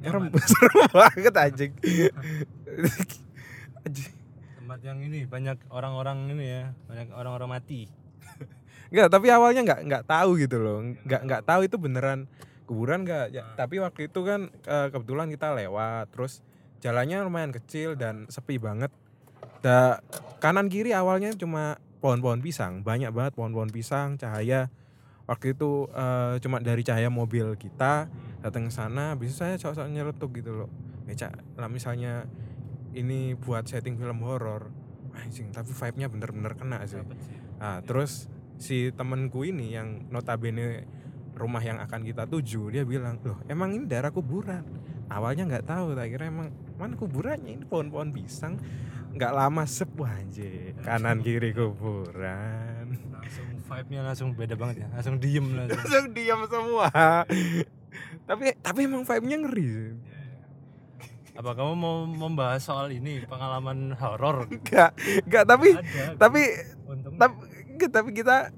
serem, <laughs> serem banget anjing. <laughs> tempat yang ini banyak orang-orang ini ya banyak orang-orang mati <laughs> Enggak, tapi awalnya nggak nggak tahu gitu loh. Nggak nggak tahu itu beneran kuburan nggak. Ya, nah. tapi waktu itu kan kebetulan kita lewat, terus jalannya lumayan kecil dan sepi banget. Da, kanan kiri awalnya cuma pohon-pohon pisang, banyak banget pohon-pohon pisang, cahaya. Waktu itu uh, cuma dari cahaya mobil kita datang ke sana, bisa saya cocok nyeletuk gitu loh. Ya, lah misalnya ini buat setting film horor, anjing, tapi vibe-nya bener-bener kena sih. Nah, terus si temenku ini yang notabene rumah yang akan kita tuju dia bilang loh emang ini daerah kuburan? Awalnya nggak tahu tak kira emang mana kuburannya? Ini pohon-pohon pisang. Nggak lama sep anjir kanan kiri kuburan. Langsung vibe-nya langsung beda banget ya langsung diem langsung, <laughs> langsung diem semua. Tapi tapi emang vibe-nya ngeri apa kamu mau membahas soal ini pengalaman horor? Enggak enggak tapi tapi tapi tapi kita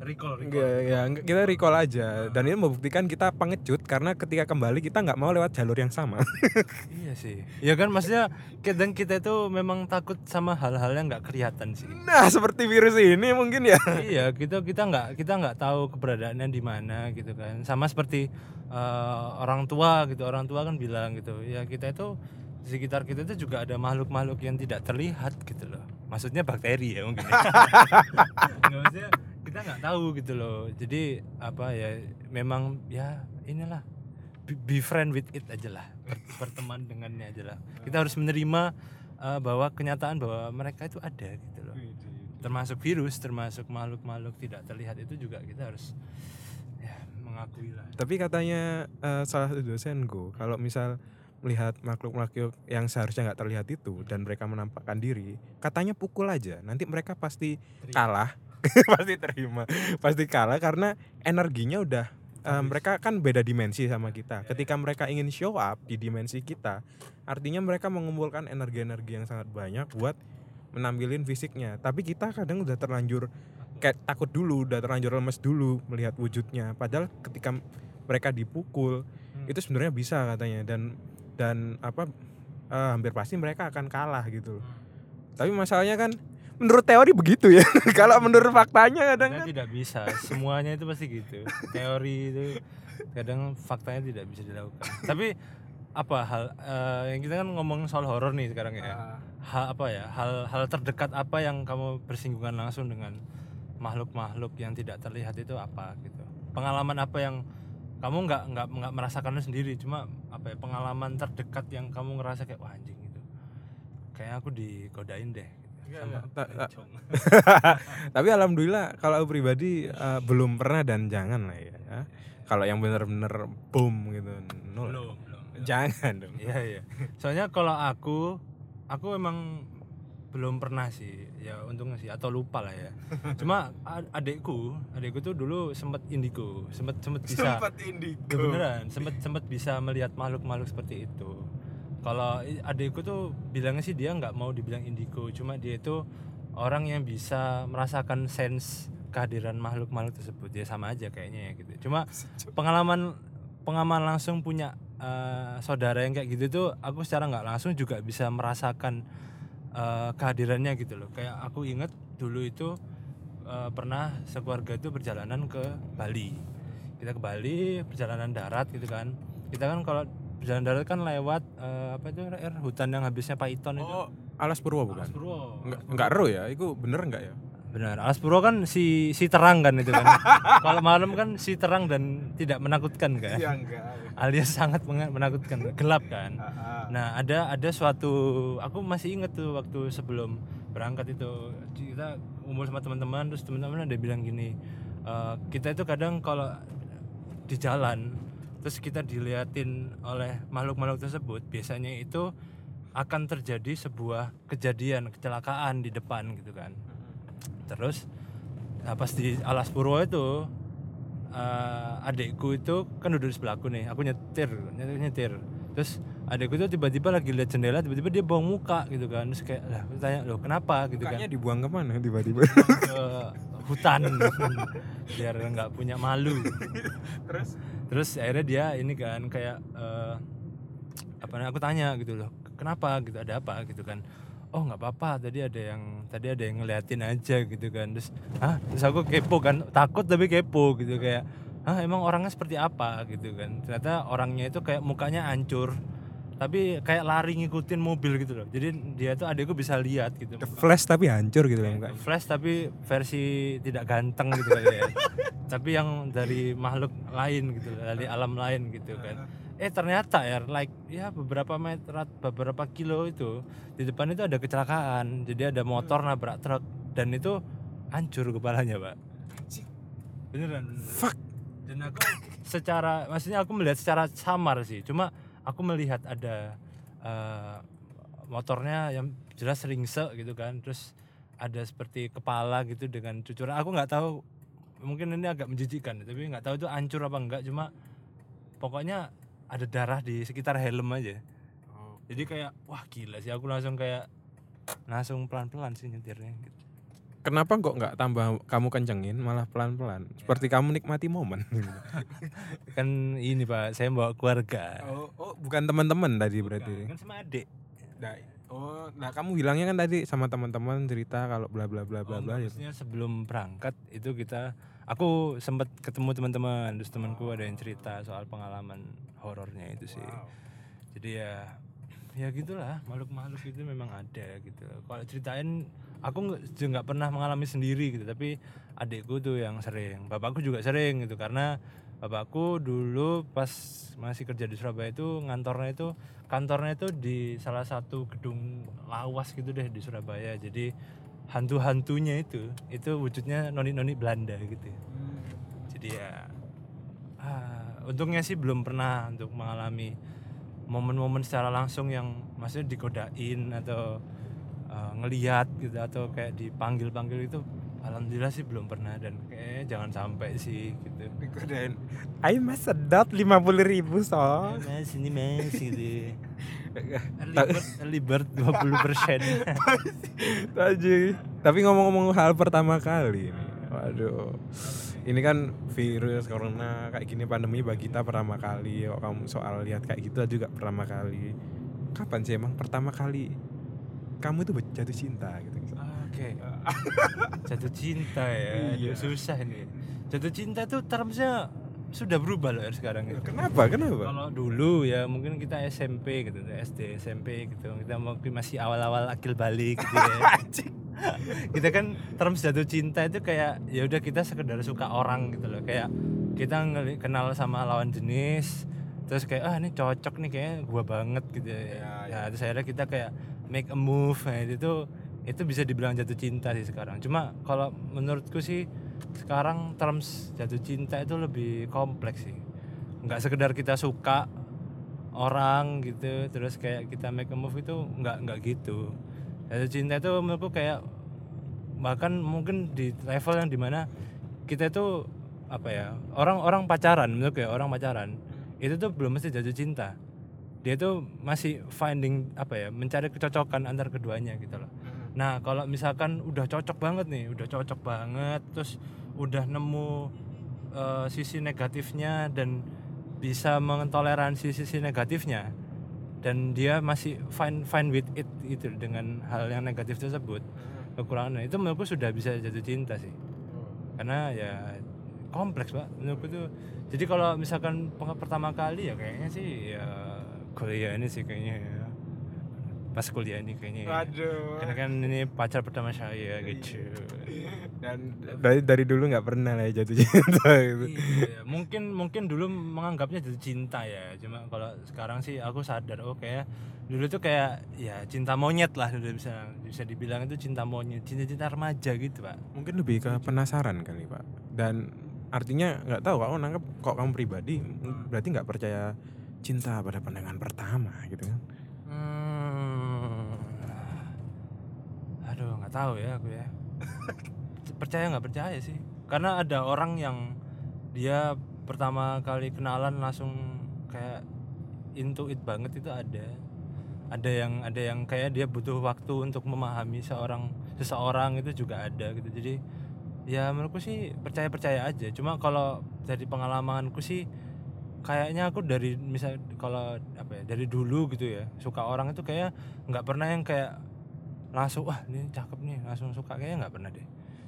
recall, recall. Ya, ya, kita recall aja dan ini membuktikan kita pengecut karena ketika kembali kita nggak mau lewat jalur yang sama. <laughs> iya sih. Ya kan maksudnya kadang kita itu memang takut sama hal-hal yang nggak kelihatan sih. Nah, seperti virus ini mungkin ya. <laughs> iya, kita kita nggak kita nggak tahu keberadaannya di mana gitu kan. Sama seperti uh, orang tua gitu. Orang tua kan bilang gitu, ya kita itu di sekitar kita itu juga ada makhluk-makhluk yang tidak terlihat gitu loh maksudnya bakteri ya mungkin ya. <laughs> nggak maksudnya nggak tahu gitu loh. Jadi apa ya memang ya inilah. Be, friend with it aja lah. Berteman dengannya aja lah. Kita harus menerima uh, bahwa kenyataan bahwa mereka itu ada gitu loh. Termasuk virus termasuk makhluk-makhluk tidak terlihat itu juga kita harus ya mengakui lah. Tapi katanya uh, salah satu dosenku kalau misal melihat makhluk-makhluk yang seharusnya nggak terlihat itu dan mereka menampakkan diri, katanya pukul aja. Nanti mereka pasti kalah, <laughs> pasti terima, pasti kalah karena energinya udah uh, mereka kan beda dimensi sama kita. Ketika mereka ingin show up di dimensi kita, artinya mereka mengumpulkan energi-energi yang sangat banyak buat menampilin fisiknya. Tapi kita kadang udah terlanjur kayak takut dulu, udah terlanjur lemes dulu melihat wujudnya. Padahal ketika mereka dipukul hmm. itu sebenarnya bisa katanya dan dan apa uh, hampir pasti mereka akan kalah gitu tapi masalahnya kan menurut teori begitu ya. <laughs> Kalau menurut faktanya kadang kan. tidak bisa. Semuanya itu pasti gitu. Teori itu kadang faktanya tidak bisa dilakukan. Tapi apa hal uh, yang kita kan ngomong soal horor nih sekarang ya. Uh. hal apa ya? Hal hal terdekat apa yang kamu bersinggungan langsung dengan makhluk-makhluk yang tidak terlihat itu apa gitu? Pengalaman apa yang kamu nggak nggak nggak merasakannya sendiri? Cuma apa ya? Pengalaman terdekat yang kamu ngerasa kayak wah anjing gitu. Kayak aku digodain deh <laughs> tapi alhamdulillah kalau aku pribadi uh, belum pernah dan jangan lah ya, ya. kalau yang bener-bener boom gitu nol. Belum, belum, jangan dong. Iya iya. Soalnya kalau aku aku emang belum pernah sih. Ya untungnya sih. Atau lupa lah ya. Cuma adekku adekku tuh dulu sempat indigo. Sempat sempat bisa. Sempat indigo. Ya beneran sempat sempat bisa melihat makhluk makhluk seperti itu kalau adekku tuh bilangnya sih dia nggak mau dibilang indigo cuma dia itu orang yang bisa merasakan sense kehadiran makhluk makhluk tersebut. Ya sama aja kayaknya ya gitu. Cuma pengalaman pengalaman langsung punya uh, saudara yang kayak gitu tuh aku secara nggak langsung juga bisa merasakan uh, kehadirannya gitu loh. Kayak aku inget dulu itu uh, pernah sekeluarga itu perjalanan ke Bali. Kita ke Bali perjalanan darat gitu kan. Kita kan kalau perjalanan darat kan lewat uh, apa itu air hutan yang habisnya Python itu. Oh Alas Purwo bukan? Alas Purwo. Enggak enggak ero ya? Itu bener enggak ya? Benar Alas Purwo kan si si terang kan itu kan. <laughs> Kalau malam kan si terang dan tidak menakutkan kan? Iya enggak alias sangat menakutkan. Gelap kan? Nah ada ada suatu aku masih inget tuh waktu sebelum berangkat itu. Kita umur sama teman-teman terus teman-teman ada bilang gini uh, kita itu kadang kalau di jalan terus kita diliatin oleh makhluk-makhluk tersebut biasanya itu akan terjadi sebuah kejadian kecelakaan di depan gitu kan terus nah pas di Alas Purwo itu uh, adikku itu kan duduk di sebelahku nih aku nyetir nyetir, nyetir. Terus adikku itu tiba-tiba lagi lihat jendela tiba-tiba dia buang muka gitu kan. Terus kayak lah tanya loh kenapa? gitu Mukanya kan dibuang ke mana tiba-tiba? Ke hutan. Biar nggak punya malu. Terus? Terus akhirnya dia ini kan kayak uh, apa aku tanya gitu loh kenapa? gitu ada apa? gitu kan. Oh nggak apa-apa tadi ada yang tadi ada yang ngeliatin aja gitu kan. Terus ah terus aku kepo kan takut tapi kepo gitu kayak ah emang orangnya seperti apa? Gitu kan. Ternyata orangnya itu kayak mukanya hancur tapi kayak lari ngikutin mobil gitu loh. Jadi dia tuh adekku bisa lihat gitu. The flash tapi hancur gitu loh mukanya flash tapi versi tidak ganteng gitu kan ya. <laughs> Tapi yang dari makhluk lain gitu dari alam lain gitu kan. Eh ternyata ya like ya beberapa meter beberapa kilo itu di depan itu ada kecelakaan. Jadi ada motor nabrak truk dan itu hancur kepalanya pak. Beneran, beneran. fuck dan aku <laughs> secara maksudnya aku melihat secara samar sih. Cuma aku melihat ada uh, motornya yang jelas ringse gitu kan. Terus ada seperti kepala gitu dengan cucuran. Aku nggak tahu mungkin ini agak menjijikan tapi nggak tahu itu hancur apa enggak cuma pokoknya ada darah di sekitar helm aja. Oh. jadi kayak wah gila sih. Aku langsung kayak langsung pelan-pelan sih nyetirnya gitu. Kenapa kok nggak tambah kamu kencengin malah pelan-pelan? Ya. Seperti kamu nikmati momen. <laughs> kan ini pak, saya bawa keluarga. Oh, oh bukan teman-teman tadi bukan, berarti? Kan sama adik. Nah, oh, nah kamu bilangnya kan tadi sama teman-teman cerita kalau bla bla bla bla oh, bla. Maksudnya sebelum berangkat itu kita, aku sempat ketemu teman-teman, terus temanku ada yang cerita soal pengalaman horornya itu sih wow. jadi ya ya gitulah makhluk-makhluk itu memang ada gitu kalau ceritain aku juga nggak pernah mengalami sendiri gitu tapi adikku tuh yang sering bapakku juga sering gitu. Karena bapakku dulu pas masih kerja di Surabaya itu ngantornya itu kantornya itu di salah satu gedung lawas gitu deh di Surabaya. Jadi hantu-hantunya itu itu wujudnya noni-noni Belanda gitu. Hmm. jadi ya ah, untungnya sih belum pernah untuk mengalami momen-momen secara langsung yang maksudnya digodain atau uh, ngelihat gitu atau kayak dipanggil-panggil itu alhamdulillah sih belum pernah dan kayak jangan sampai sih gitu. Digodain ayo mas sedot lima puluh ribu so mas ini mas gitu. <laughs> Bird dua puluh persen. <laughs> Tapi ngomong-ngomong hal pertama kali waduh. Ini kan virus corona kayak gini pandemi bagi kita pertama kali. Kok kamu soal lihat kayak gitu juga pertama kali. Kapan sih emang pertama kali kamu itu jatuh cinta gitu oke okay. <laughs> jatuh cinta ya iya. susah nih jatuh cinta tuh termsnya sudah berubah loh sekarang itu. Kenapa? Kenapa? Kalau dulu ya mungkin kita SMP gitu, SD, SMP gitu. Kita mungkin masih awal-awal akil balik gitu ya. <laughs> kita kan terus jatuh cinta itu kayak ya udah kita sekedar suka orang gitu loh kayak kita kenal sama lawan jenis terus kayak ah ini cocok nih kayak gua banget gitu ya, ya, ya. terus akhirnya kita kayak make a move nah, itu itu bisa dibilang jatuh cinta sih sekarang. Cuma kalau menurutku sih sekarang terms jatuh cinta itu lebih kompleks sih. Nggak sekedar kita suka orang gitu terus kayak kita make a move itu nggak nggak gitu. Jatuh cinta itu menurutku kayak bahkan mungkin di level yang di mana kita itu apa ya orang-orang pacaran menurut kayak orang pacaran itu tuh belum mesti jatuh cinta dia tuh masih finding apa ya mencari kecocokan antar keduanya gitu loh. Hmm. nah kalau misalkan udah cocok banget nih udah cocok banget terus udah nemu uh, sisi negatifnya dan bisa mentoleransi sisi negatifnya dan dia masih fine fine with it itu dengan hal yang negatif tersebut kekurangan itu menurutku sudah bisa jatuh cinta sih. Karena ya kompleks pak menurutku tuh. Jadi kalau misalkan pertama kali ya kayaknya sih ya kuliah ini sih kayaknya ya. Pas kuliah ini kayaknya ya. Waduh. karena kan ini pacar pertama saya gitu. Dan dari dari dulu nggak pernah lah ya jatuh cinta gitu. Iya, mungkin mungkin dulu menganggapnya jatuh cinta ya. Cuma kalau sekarang sih aku sadar oh kayak dulu tuh kayak ya cinta monyet lah dulu bisa bisa dibilang itu cinta monyet cinta cinta remaja gitu pak. Mungkin lebih ke penasaran kali pak. Dan artinya nggak tahu kalau nangkep kok kamu pribadi berarti nggak percaya cinta pada pandangan pertama gitu kan Hmm. Aduh, nggak tahu ya aku ya. <laughs> percaya nggak percaya sih? Karena ada orang yang dia pertama kali kenalan langsung kayak into it banget itu ada. Ada yang ada yang kayak dia butuh waktu untuk memahami seorang seseorang itu juga ada gitu. Jadi ya menurutku sih percaya percaya aja. Cuma kalau dari pengalamanku sih kayaknya aku dari misal kalau apa ya dari dulu gitu ya suka orang itu kayak nggak pernah yang kayak langsung wah ini cakep nih langsung suka kayaknya nggak pernah deh.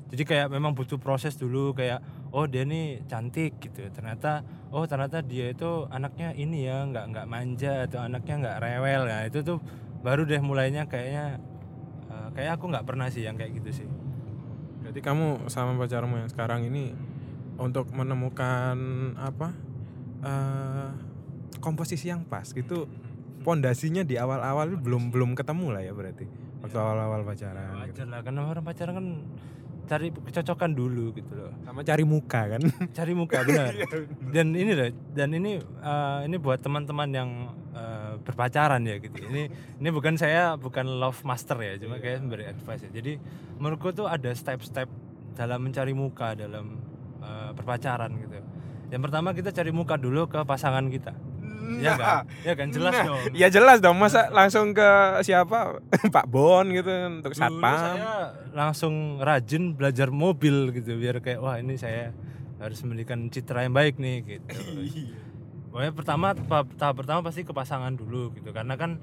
Jadi kayak memang butuh proses dulu kayak oh dia nih cantik gitu ternyata oh ternyata dia itu anaknya ini ya nggak nggak manja atau anaknya nggak rewel. Ya itu tuh baru deh mulainya kayaknya uh, kayak aku nggak pernah sih yang kayak gitu sih. Berarti kamu sama pacarmu yang sekarang ini untuk menemukan apa uh, komposisi yang pas. Gitu pondasinya di awal-awal belum belum ketemu lah ya berarti. Waktu awal-awal pacaran gitu. wajar lah karena orang pacaran kan cari kecocokan dulu gitu loh. Sama cari muka kan. <laughs> Cari muka benar. Dan ini loh dan ini uh, ini buat teman-teman yang uh, berpacaran ya gitu. Ini ini bukan saya bukan love master ya cuma kayak memberi advice ya. Jadi menurutku tuh ada step-step dalam mencari muka dalam uh, berpacaran gitu yang pertama kita cari muka dulu ke pasangan kita. Iya kan? Ya kan? Jelas Nah, dong. Ya jelas dong. Masa langsung ke siapa? <laughs> Pak Bon gitu untuk Dulu satpam. saya langsung rajin belajar mobil gitu biar kayak wah ini saya harus memberikan citra yang baik nih gitu. <laughs> Pokoknya pertama tahap tahap pertama pasti ke pasangan dulu gitu. Karena kan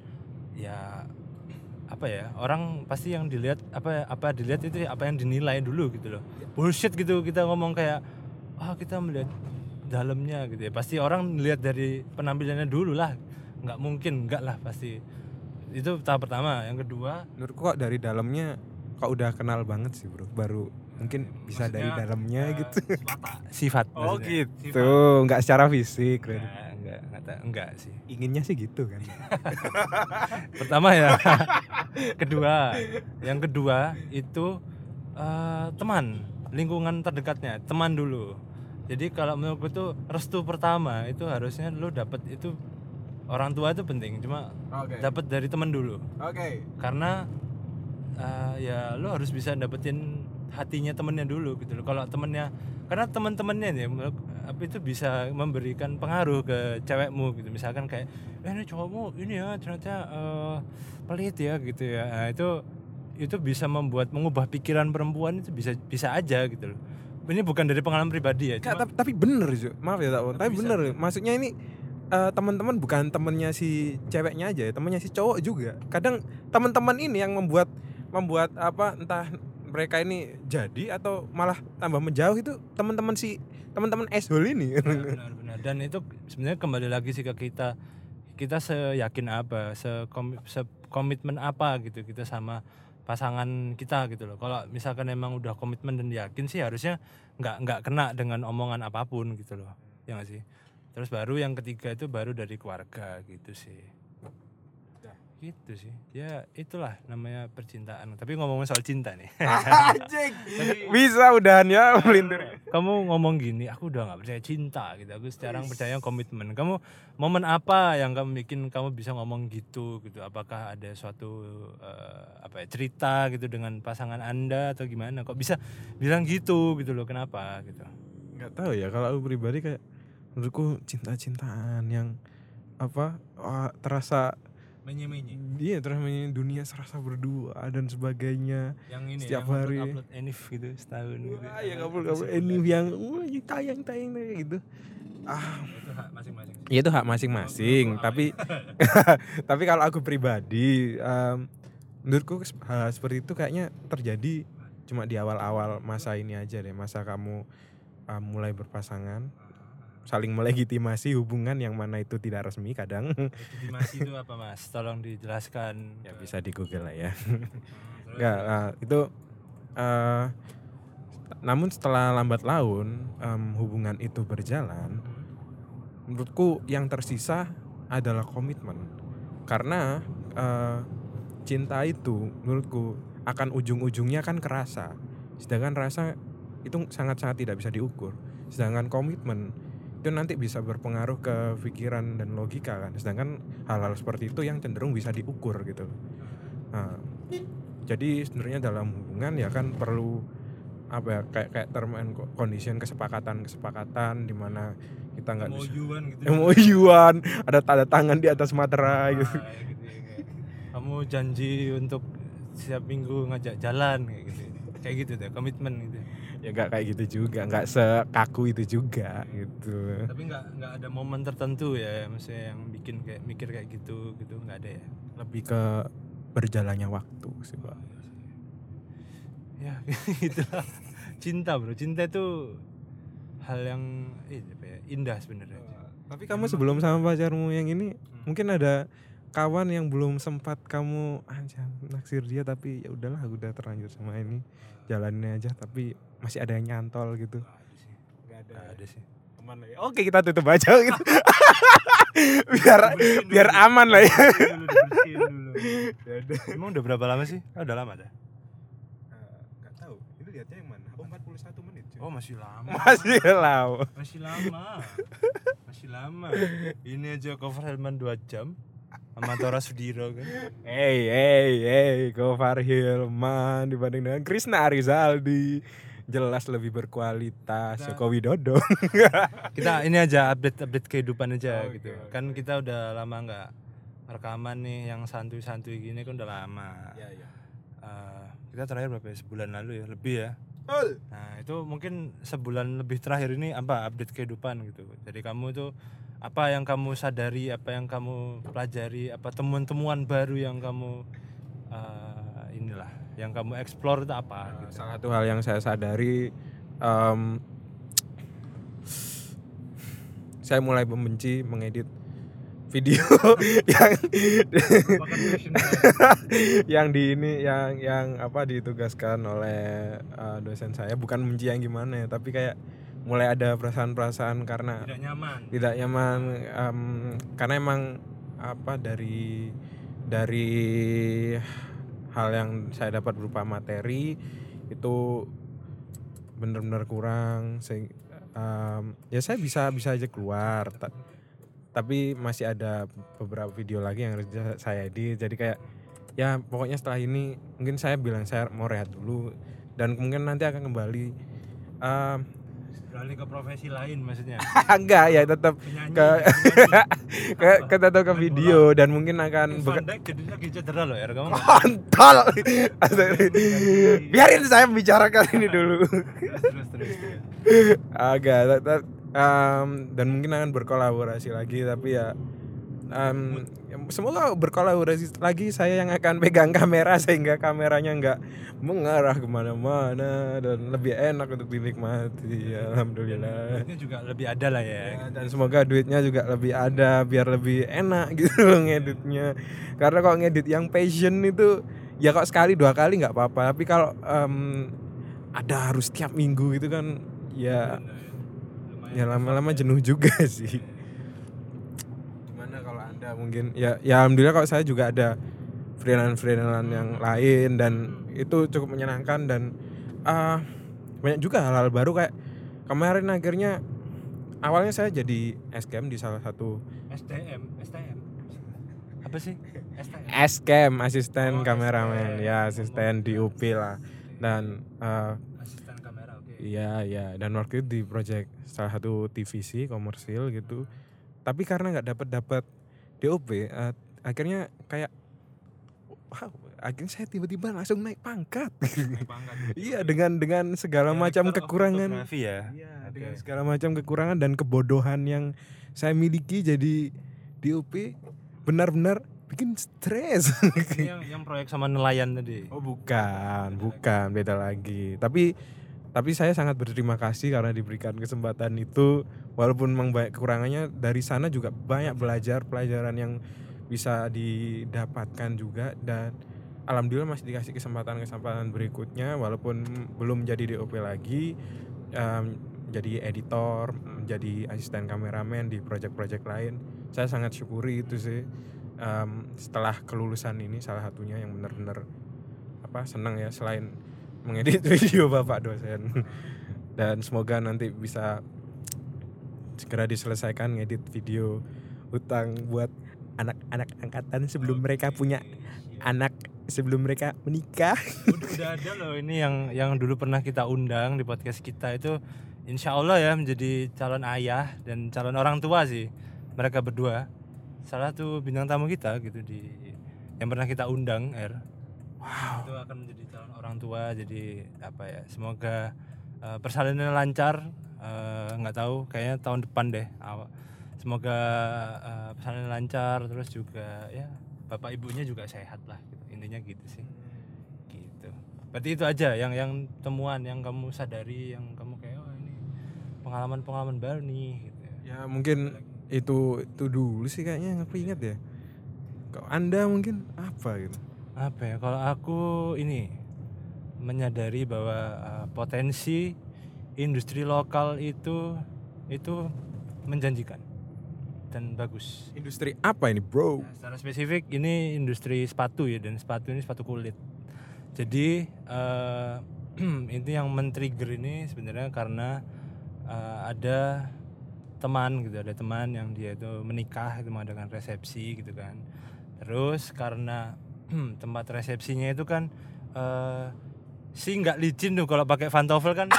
ya apa ya orang pasti yang dilihat apa apa dilihat itu apa yang dinilai dulu gitu loh. Bullshit gitu kita ngomong kayak ah kita melihat dalamnya gitu ya pasti orang lihat dari penampilannya dulu lah nggak mungkin nggak lah pasti itu tahap pertama yang kedua Menurutku kok dari dalamnya kok udah kenal banget sih bro baru mungkin bisa dari Maksudnya, dalamnya eh, gitu. <laughs> sifat Oh maksudnya. gitu, nggak secara fisik. berarti. Enggak, enggak, enggak, enggak sih. Inginnya sih gitu kan. <laughs> Pertama ya. <laughs> kedua, yang kedua itu eh, teman, lingkungan terdekatnya, teman dulu. Jadi kalau menurutku tuh restu pertama itu harusnya lu dapat itu orang tua itu penting, cuma Oke. dapat dari teman dulu. Oke. Karena eh, ya lu harus bisa dapetin hatinya temennya dulu gitu loh. Kalau temennya karena teman-temannya nih menurut- apa itu bisa memberikan pengaruh ke cewekmu gitu. Misalkan kayak eh ini cowokmu ini ya ternyata eh, pelit ya gitu ya. Nah, itu itu bisa membuat mengubah pikiran perempuan itu bisa bisa aja gitu loh. Ini bukan dari pengalaman pribadi ya. Cuma- tapi, tapi bener Ju. maaf ya tak tapi Bisa. bener maksudnya ini eh, teman-teman bukan temennya si ceweknya aja ya temennya si cowok juga kadang teman-teman ini yang membuat membuat apa entah mereka ini jadi atau malah tambah menjauh itu teman-teman si teman-teman ashole ini benar, benar, benar. dan itu sebenarnya kembali lagi sih ke kita kita seyakin apa sekom- sekomitmen apa gitu kita sama pasangan kita gitu loh. Kalau misalkan emang udah komitmen dan yakin sih harusnya nggak nggak kena dengan omongan apa pun gitu loh. Ya nggak sih? Terus baru yang ketiga itu baru dari keluarga gitu sih gitu sih. Ya itulah namanya percintaan. Tapi ngomongin soal cinta nih. <laughs> Anjing. bisa udahan ya melintir. Kamu ngomong gini aku udah nggak percaya cinta gitu. Aku sekarang percaya komitmen. Kamu momen apa yang kamu bikin kamu bisa ngomong gitu gitu? Apakah ada suatu eh, apa ya cerita gitu dengan pasangan anda atau gimana? Kok bisa bilang gitu gitu loh? Kenapa gitu? Nggak tahu ya. Kalau aku pribadi kayak menurutku cinta-cintaan yang apa wah, terasa menye menye dia terasa menye- dunia serasa berdua dan sebagainya. Yang ini Setiap yang hari. upload, upload enif gitu setahun gitu. Wah, ya nggak perlu nggak perlu. ini yang wah, tayang tayang tayang gitu. Ah. Itu hak masing-masing. Ya itu hak masing-masing tapi <laughs> tapi kalau aku pribadi um, menurutku hal seperti itu kayaknya terjadi cuma di awal-awal masa ini aja deh masa kamu um, mulai berpasangan saling melegitimasi hubungan yang mana itu tidak resmi kadang. Legitimasi itu apa mas? Tolong dijelaskan. Ya bisa di google lah ya. Hmm, Enggak, nah, itu uh, namun setelah lambat laun um, hubungan itu berjalan menurutku yang tersisa adalah komitmen. Karena uh, cinta itu menurutku akan ujung-ujungnya kan kerasa. Sedangkan rasa itu sangat-sangat tidak bisa diukur. Sedangkan komitmen itu nanti bisa berpengaruh ke pikiran dan logika kan. Sedangkan hal-hal seperti itu yang cenderung bisa diukur gitu. Nah, jadi sebenarnya dalam hubungan ya kan perlu apa ya kayak kayak term and condition kesepakatan kesepakatan di mana kita nggak bisa gitu MOU-an ada tanda tangan di atas materai Ah, gitu. gitu ya, kayak, kamu janji untuk setiap minggu ngajak jalan kayak gitu kayak gitu deh komitmen gitu ya nggak kayak gitu juga nggak sekaku itu juga gitu. Tapi nggak nggak ada momen tertentu ya maksudnya yang bikin kayak mikir kayak gitu gitu nggak ada ya? Lebih ke berjalannya waktu sih pak. Ya <laughs> gitu lah cinta bro. Cinta itu hal yang eh, apa ya, indah sebenarnya. Tapi kamu sebelum sama pacarmu yang ini mungkin ada kawan yang belum sempat kamu aja naksir dia tapi ya udahlah aku udah terlanjur sama ini. Jalanin aja tapi masih ada yang nyantol gitu. Nggak ada sih. Nggak nggak ada sih. Aman lah ya. oke kita tutup aja gitu. <laughs> Biar Dibersihin biar dulu, aman lah ya. Dulu, dulu. Emang udah berapa lama sih? Oh, udah lama dah. Nggak tahu. Ini lihatnya yang mana? Oh 41 menit oh masih lama. Masih lama. Masih lama. Masih lama. Ini aja cover Helman 2 jam sama Tora Sudiro kan? Hey hey hey. Gofar Hilman dibanding dengan Krisna Arizaldi jelas lebih berkualitas Kita- Joko Widodo. <laughs> Kita ini aja update update kehidupan aja Oke, gitu. oke. kan kita udah lama nggak rekaman nih yang santuy-santuy gini kan udah lama. Ya ya Eh, kita terakhir berapa ya? Sebulan lalu ya lebih ya. Betul. nah itu mungkin sebulan lebih terakhir ini apa update kehidupan gitu. Jadi kamu itu apa yang kamu sadari apa yang kamu pelajari apa temuan-temuan baru yang kamu eh, yang kamu explore itu apa Nah, gitu? salah satu hal yang saya sadari em, saya mulai membenci mengedit video <laughs> yang yang di ini yang yang apa ditugaskan oleh uh, dosen saya. Bukan benci yang gimana ya tapi kayak mulai ada perasaan-perasaan karena tidak nyaman. tidak nyaman em, karena emang apa dari dari hal yang saya dapat berupa materi itu benar-benar kurang sehing- em, ya saya bisa bisa aja keluar ta- tapi masih ada beberapa video lagi yang harus saya edit jadi kayak ya pokoknya setelah ini mungkin saya bilang saya mau rehat dulu dan mungkin nanti akan kembali. Em, beralih ke profesi lain maksudnya. <laughs> Enggak ya tetap penyanyi ke penyanyi. <laughs> ke, ke tetap ke video dan mungkin akan lagi cedera loh ya <laughs> kontol. Biarin saya membicarakan ini dulu. Terus terus terus terus. agak tetap em, dan mungkin akan berkolaborasi lagi tapi ya em, semoga berkolaborasi lagi. Saya yang akan pegang kamera <laughs> sehingga kameranya nggak mengarah ke mana-mana dan lebih enak untuk dinikmati. Alhamdulillah. Duitnya juga lebih ada lah ya. Ya, dan semoga duitnya juga lebih ada biar lebih enak <laughs> gitu loh ngeditnya. Karena kalau ngedit yang passion itu ya kok sekali dua kali nggak apa-apa. Tapi kalau em, ada harus tiap minggu gitu kan ya ya lama-lama jenuh juga <laughs> sih mungkin. Ya ya alhamdulillah kalau saya juga ada freelance freelance yang lain dan itu cukup menyenangkan dan ah banyak juga hal-hal baru. Kayak kemarin akhirnya awalnya saya jadi SKM di salah satu STM STM apa sih? STM SKM asisten Oh, kameramen. SKM. ya asisten di UP lah. Dan eh, asisten kamera oke. Iya iya. Dan waktu itu di project salah satu TVC komersil gitu. Tapi karena nggak dapat dapat DOP, eh, akhirnya kayak wow akhirnya saya tiba-tiba langsung naik pangkat Naik pangkat. <laughs> iya dengan dengan segala macam Director of kekurangan ya Iya, Oke. dengan segala macam kekurangan dan kebodohan yang saya miliki jadi DOP benar-benar bikin stres. Yang yang proyek sama nelayan tadi oh bukan, bukan beda lagi. Tapi tapi saya sangat berterima kasih karena diberikan kesempatan itu walaupun memang banyak kekurangannya dari sana juga banyak belajar pelajaran yang bisa didapatkan juga dan alhamdulillah masih dikasih kesempatan-kesempatan berikutnya walaupun belum jadi DOP lagi em, jadi editor, jadi asisten kameramen di project-project lain. Saya sangat syukuri itu sih. Em, setelah kelulusan ini salah satunya yang benar-benar apa senang ya selain mengedit <laughs> video bapak dosen. Dan semoga nanti bisa segera diselesaikan ngedit video utang buat anak-anak angkatan sebelum mereka punya anak sebelum mereka menikah. Udah, ada loh ini yang yang dulu pernah kita undang di podcast kita itu. Insya Allah ya menjadi calon ayah dan calon orang tua sih mereka berdua. Salah satu bintang tamu kita gitu di yang pernah kita undang R. Wow. Itu akan menjadi orang tua jadi apa ya semoga eh, persalinannya lancar. Eh, nggak tahu kayaknya tahun depan deh semoga eh, persalinan lancar terus juga ya bapak ibunya juga sehat lah gitu. intinya gitu sih. Gitu. Berarti itu aja yang yang temuan yang kamu sadari yang kamu kayak oh ini pengalaman pengalaman baru nih gitu ya. Mungkin itu itu dulu sih kayaknya yang aku ingat ya. Kalau anda mungkin apa gitu? Apa ya kalau aku ini menyadari bahwa uh, potensi industri lokal itu itu menjanjikan dan bagus industri apa ini bro Nah, secara spesifik ini industri sepatu ya dan sepatu ini sepatu kulit. Jadi eh <clears throat> itu yang men-trigger ini sebenarnya karena eh, ada teman gitu, ada teman yang dia itu menikah itu mengadakan resepsi gitu kan. Terus karena <clears throat> tempat resepsinya itu kan eh si nggak licin tuh kalau pakai pantofel kan. <laughs>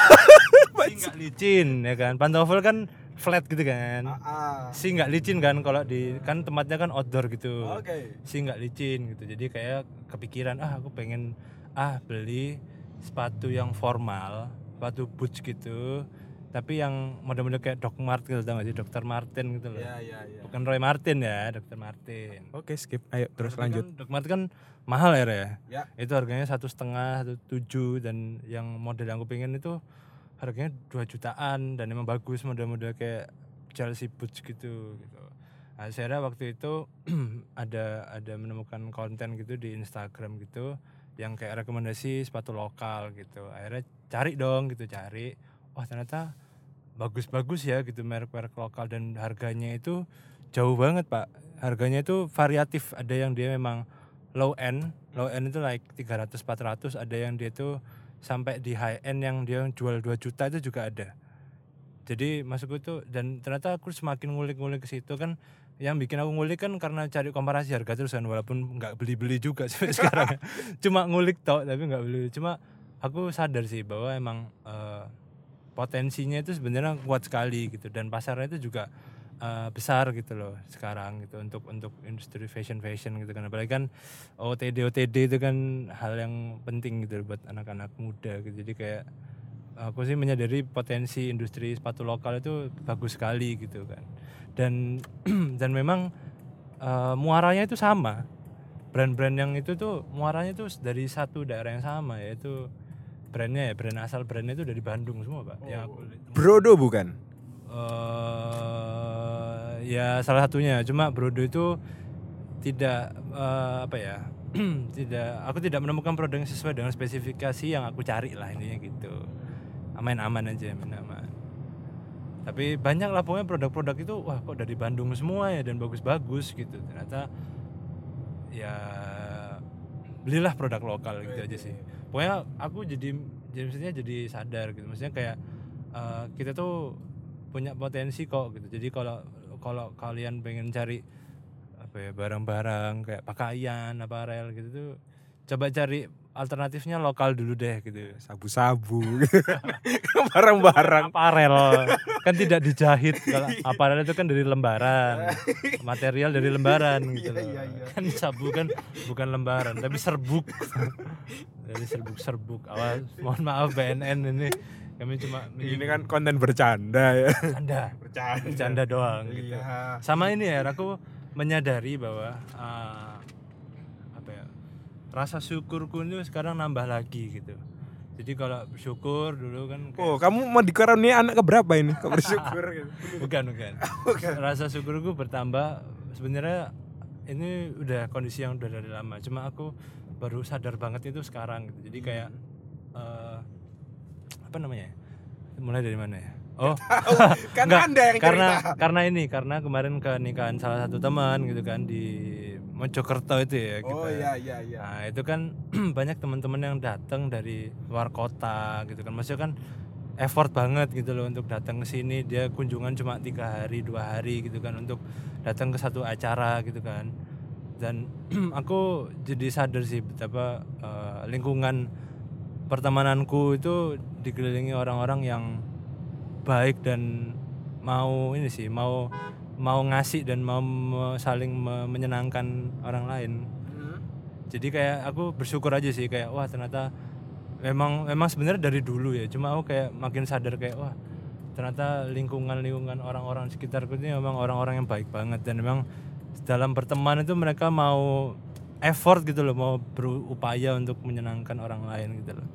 Si nggak licin ya kan. Pantofel kan flat gitu kan. Si nggak licin kan kalau di kan tempatnya kan outdoor gitu. Oke. Si nggak licin gitu. Jadi kayak kepikiran ah aku pengen ah beli sepatu yang formal sepatu boots gitu tapi yang model-model kayak Doc Marten gitu tau gak sih? Dr. Martin gitu loh. Ya ya ya bukan Roy Martin ya Dr. Martin. Oke skip. Ayo terus Tapi lanjut. Kan Doc Martin kan mahal ya Re, ya. Itu harganya satu setengah satu tujuh dan yang model yang aku pengen itu harganya 2 jutaan dan emang bagus model-model kayak Chelsea boots gitu gitu. Nah, saya waktu itu <clears throat> ada ada menemukan konten gitu di Instagram gitu yang kayak rekomendasi sepatu lokal gitu. Akhirnya cari dong gitu cari. Wah ternyata bagus-bagus ya gitu merek-merek lokal dan harganya itu jauh banget pak. Harganya itu variatif. Ada yang dia memang low end low end itu like 300 400 ada yang dia tuh sampai di high end yang dia jual 2 juta itu juga ada. Jadi masuk itu dan ternyata aku semakin ngulik-ngulik ke situ kan. Yang bikin aku ngulik kan karena cari komparasi harga terus kan walaupun nggak beli-beli juga <laughs> sampai sekarang. Cuma ngulik tau tapi nggak beli cuma aku sadar sih bahwa emang eh, potensinya itu sebenarnya kuat sekali gitu. Dan pasarnya itu juga eh, besar gitu loh sekarang gitu untuk untuk industri fashion fashion gitu kan. Apalagi kan OTD OTD itu kan hal yang penting gitu buat anak-anak muda gitu. Jadi kayak aku sih menyadari potensi industri sepatu lokal itu bagus sekali gitu kan. Dan <clears throat> dan memang eh, muaranya itu sama. Brand-brand yang itu tuh muaranya tuh dari satu daerah yang sama yaitu brandnya ya brand asal brandnya itu dari Bandung semua pak. Yang aku brodo bukan? Eh ya salah satunya. Cuma Brodo itu tidak eh, apa ya <clears throat> tidak aku tidak menemukan produk yang sesuai dengan spesifikasi yang aku cari lah intinya gitu. Aman-aman aja aman-aman. Tapi banyak lah pokoknya produk-produk itu wah kok dari Bandung semua ya dan bagus-bagus gitu. Ternyata ya belilah produk lokal gitu aja sih pokoknya aku jadi jadi maksudnya jadi sadar gitu. Maksudnya kayak eh, kita tuh punya potensi kok gitu. Jadi kalau kalau kalian pengen cari apa ya barang-barang kayak pakaian aparel gitu tuh coba cari alternatifnya lokal dulu deh gitu. Sabu-sabu. <laughs> Barang-barang. Aparel. Kan tidak dijahit. Kalau aparel itu kan dari lembaran. Material dari lembaran gitu loh. Iya, iya, iya. kan sabu kan bukan lembaran tapi serbuk. Dari serbuk-serbuk. Awas mohon maaf BNN ini. Kami cuma ini kan konten bercanda ya. Bercanda. Bercanda. Doang gitu. Iya. sama ini ya aku menyadari bahwa uh, rasa syukurku itu sekarang nambah lagi gitu. Jadi kalau bersyukur dulu kan kayak- Oh, kamu mau dikaruniai anak keberapa ini? Kau bersyukur <laughs> gitu. bukan <laughs> bukan. Rasa syukurku bertambah. Sebenarnya ini udah kondisi yang udah dari lama. Cuma aku baru sadar banget itu sekarang gitu. Jadi kayak eh, apa namanya ya? mulai dari mana ya? Oh. <laughs> Enggak, Anda yang karena cerita. karena ini karena kemarin ke nikahan salah satu teman gitu kan di Mojokerto itu ya kita. Oh iya iya iya. Nah, itu kan <clears throat> banyak teman-teman yang datang dari luar kota gitu kan. Maksudnya kan effort banget gitu loh untuk datang ke sini. Dia kunjungan cuma tiga hari, dua hari gitu kan untuk datang ke satu acara gitu kan. Dan <clears throat> aku jadi sadar sih betapa eh, lingkungan pertemananku itu dikelilingi orang-orang yang baik dan mau ini sih mau mau ngasih dan mau me- saling me- menyenangkan orang lain. Jadi kayak aku bersyukur aja sih kayak wah ternyata memang memang sebenarnya dari dulu ya. Cuma aku kayak makin sadar kayak wah ternyata lingkungan lingkungan orang-orang sekitarku ini memang orang-orang yang baik banget. Dan memang dalam berteman itu mereka mau effort gitu loh mau berupaya untuk menyenangkan orang lain gitu loh.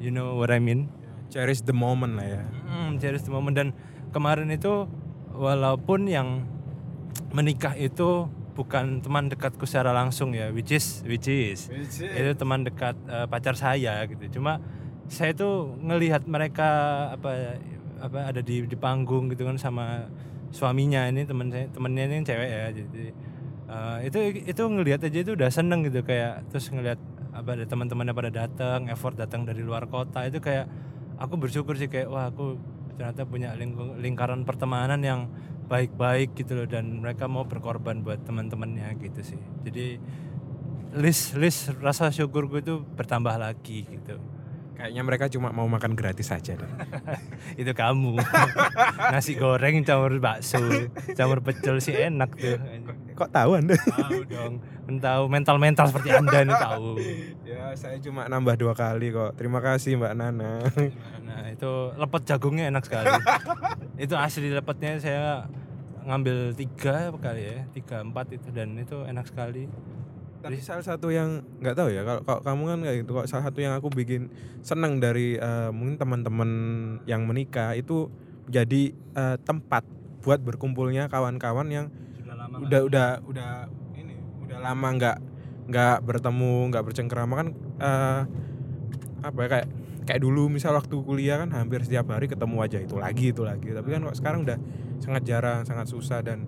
You know what I mean? Cherish the moment lah ya. Hmm, cherish the moment. Dan kemarin itu walaupun yang menikah itu bukan teman dekatku secara langsung ya, which is which is itu teman dekat eh, pacar saya gitu. Cuma saya tuh ngelihat mereka apa apa ada di di panggung gitu kan sama suaminya ini teman saya temennya ini cewek ya. Jadi eh, itu itu ngelihat aja itu udah seneng gitu. Kayak terus ngelihat apa ada teman-temannya pada datang effort datang dari luar kota. Itu kayak aku bersyukur sih kayak wah aku ternyata punya lingkung- lingkaran pertemanan yang baik-baik gitu loh dan mereka mau berkorban buat teman-temannya gitu sih. Jadi list list rasa syukurku itu bertambah lagi gitu. Kayaknya mereka cuma mau makan gratis saja deh. <laughs> itu kamu. <laughs> Nasi goreng campur bakso campur pecel sih enak tuh Kok tahu Anda? tahu dong tahu mental mental seperti anda ini tahu <laughs> ya, saya cuma nambah dua kali kok. Terima kasih Mbak Nana. nah itu lepet jagungnya enak sekali <laughs> itu asli lepetnya saya ngambil tiga kali ya tiga empat itu dan itu enak sekali Tapi salah satu yang nggak tahu ya kalau, kalau kamu kan kayak gitu kok salah satu yang aku bikin senang dari eh, mungkin teman-teman yang menikah itu jadi eh, tempat buat berkumpulnya kawan-kawan yang udah udah udah ini udah lama nggak nggak bertemu nggak bercengkerama kan eh, apa ya kayak kayak dulu misal waktu kuliah kan hampir setiap hari ketemu aja itu lagi itu lagi. Tapi kan kok sekarang udah sangat jarang sangat susah dan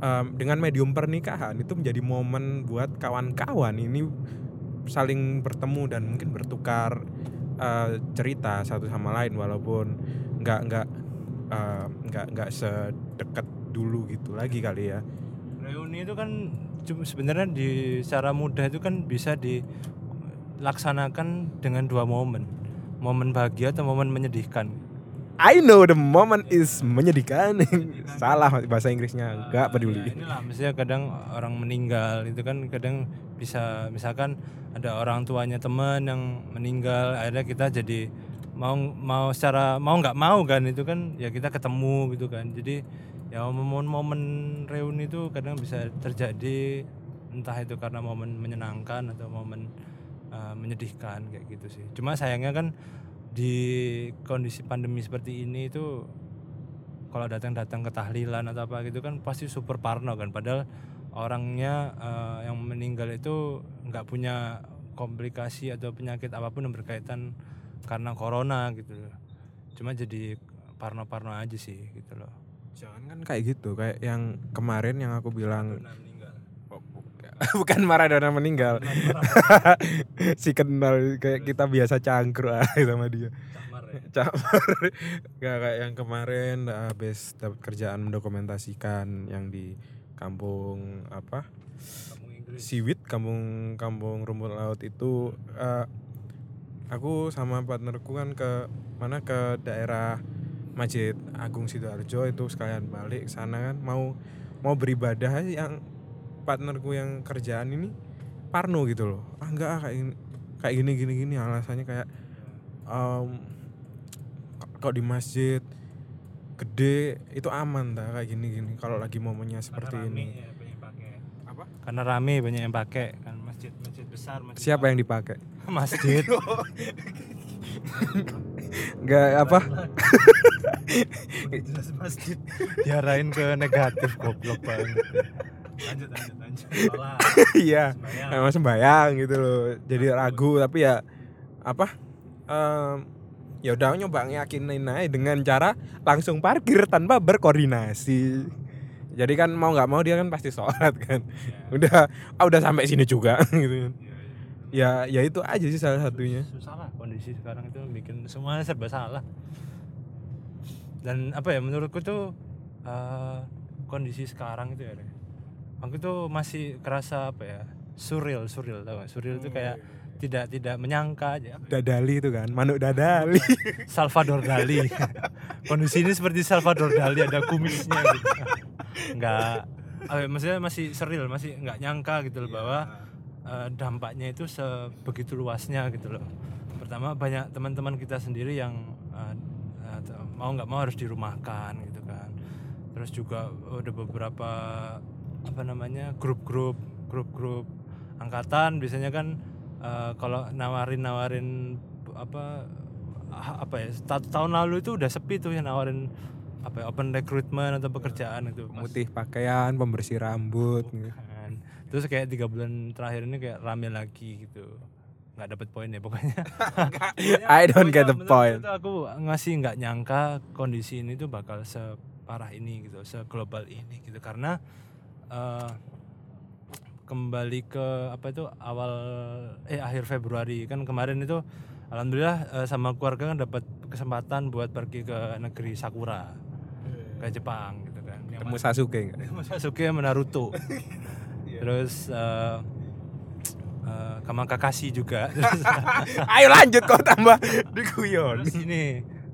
em, dengan medium pernikahan itu menjadi momen buat kawan-kawan ini saling bertemu dan mungkin bertukar eh, cerita satu sama lain walaupun nggak nggak eh, nggak nggak sedekat dulu gitu lagi kali ya reuni itu kan sebenarnya di secara mudah itu kan bisa dilaksanakan dengan dua momen momen bahagia atau momen menyedihkan I know the moment is menyedihkan. <laughs> Salah bahasa Inggrisnya, Ya, enggak peduli. inilah misalnya kadang orang meninggal itu kan kadang bisa misalkan ada orang tuanya teman yang meninggal akhirnya kita jadi mau mau secara mau nggak mau kan itu kan ya kita ketemu gitu kan jadi ya momen-momen reuni itu kadang bisa terjadi entah itu karena momen menyenangkan atau momen uh, menyedihkan kayak gitu sih. Cuma sayangnya kan di kondisi pandemi seperti ini itu kalau datang-datang ke tahlilan atau apa gitu kan pasti super parno kan. Padahal orangnya eh, yang meninggal itu nggak punya komplikasi atau penyakit apa pun yang berkaitan karena corona gitu cuma jadi parno-parno aja sih gitu loh Jangan kan kayak gitu, kayak yang kemarin yang aku bilang Oh, bukan. <laughs> bukan Maradona meninggal. <laughs> si kenal kayak kita biasa cangkruk ah, <laughs> sama dia. Camar ya Camar. Gak kayak yang kemarin habis dapat kerjaan mendokumentasikan yang di kampung apa? kamu Siwit kampung kampung rumput laut itu uh, aku sama partnerku kan ke mana ke daerah Masjid Agung Sidoarjo itu sekalian balik ke sana kan mau mau beribadah yang partnerku yang kerjaan ini Parno gitu loh. Ah enggak ah, kayak gini kayak gini gini gini. Alasannya kayak um, kok di masjid gede itu aman dah kayak gini gini. Kalau lagi momennya seperti Karena ini. rame ya, banyak yang pakai. apa? Karena rame banyak yang pakai. Kan masjid masjid besar masjid siapa yang dipakai? <laughs> Masjid <laughs> enggak apa? Jelas masjid diarahin ke negatif goblok banget. Lanjut lanjut lanjut. Iya. Emang sembayang gitu loh. Jadi ragu tapi ya apa? Em, ya udah nyoba ngeyakinin aja dengan cara langsung parkir tanpa berkoordinasi. Jadi kan mau nggak mau dia kan pasti sholat kan. Ya, udah ah, udah sampai sini juga <laughs> gitu. Kan ya, ya. ya itu aja sih salah satunya. Susah lah kondisi sekarang itu bikin semuanya serba salah. Dan apa ya menurutku tuh eh, kondisi sekarang itu ya aku tuh masih kerasa apa ya surreal surreal tau gak surreal itu kayak tidak tidak menyangka aja. Dadali itu kan manuk dadali. <laughs> Salvador Dali. <laughs> Kondisi ini seperti Salvador Dali ada kumisnya gitu. Nggak apa ya, maksudnya masih surreal masih nggak nyangka gitu loh bahwa eh, dampaknya itu sebegitu luasnya gitu loh. Pertama banyak teman-teman kita sendiri yang eh, t- mau nggak mau harus dirumahkan gitu kan. Terus juga ada beberapa apa namanya grup-grup grup-grup angkatan biasanya kan eh, kalau nawarin-nawarin apa ah, apa ya ta- tahun lalu itu udah sepi tuh yang nawarin apa ya, open recruitment atau pekerjaan itu putih pakaian pembersih rambut gitu. Kan terus kayak tiga bulan terakhir ini kayak rame lagi gitu. Nggak dapet poin ya pokoknya <laughs> <laughs> I don't get the point. itu aku ngasih nggak nyangka kondisi ini tuh bakal separah ini gitu seglobal ini gitu. Karena eh, kembali ke apa itu awal eh akhir Februari. Kan kemarin itu alhamdulillah eh, sama keluarga kan dapat kesempatan buat pergi ke negeri Sakura. Ke Jepang gitu kan. Yang temu Sasuke enggak Sasuke sama Naruto <laughs> terus eh eh, Kamang Kakashi juga. Terus, <laughs> ayo lanjut kok tambah diguyon. Terus ini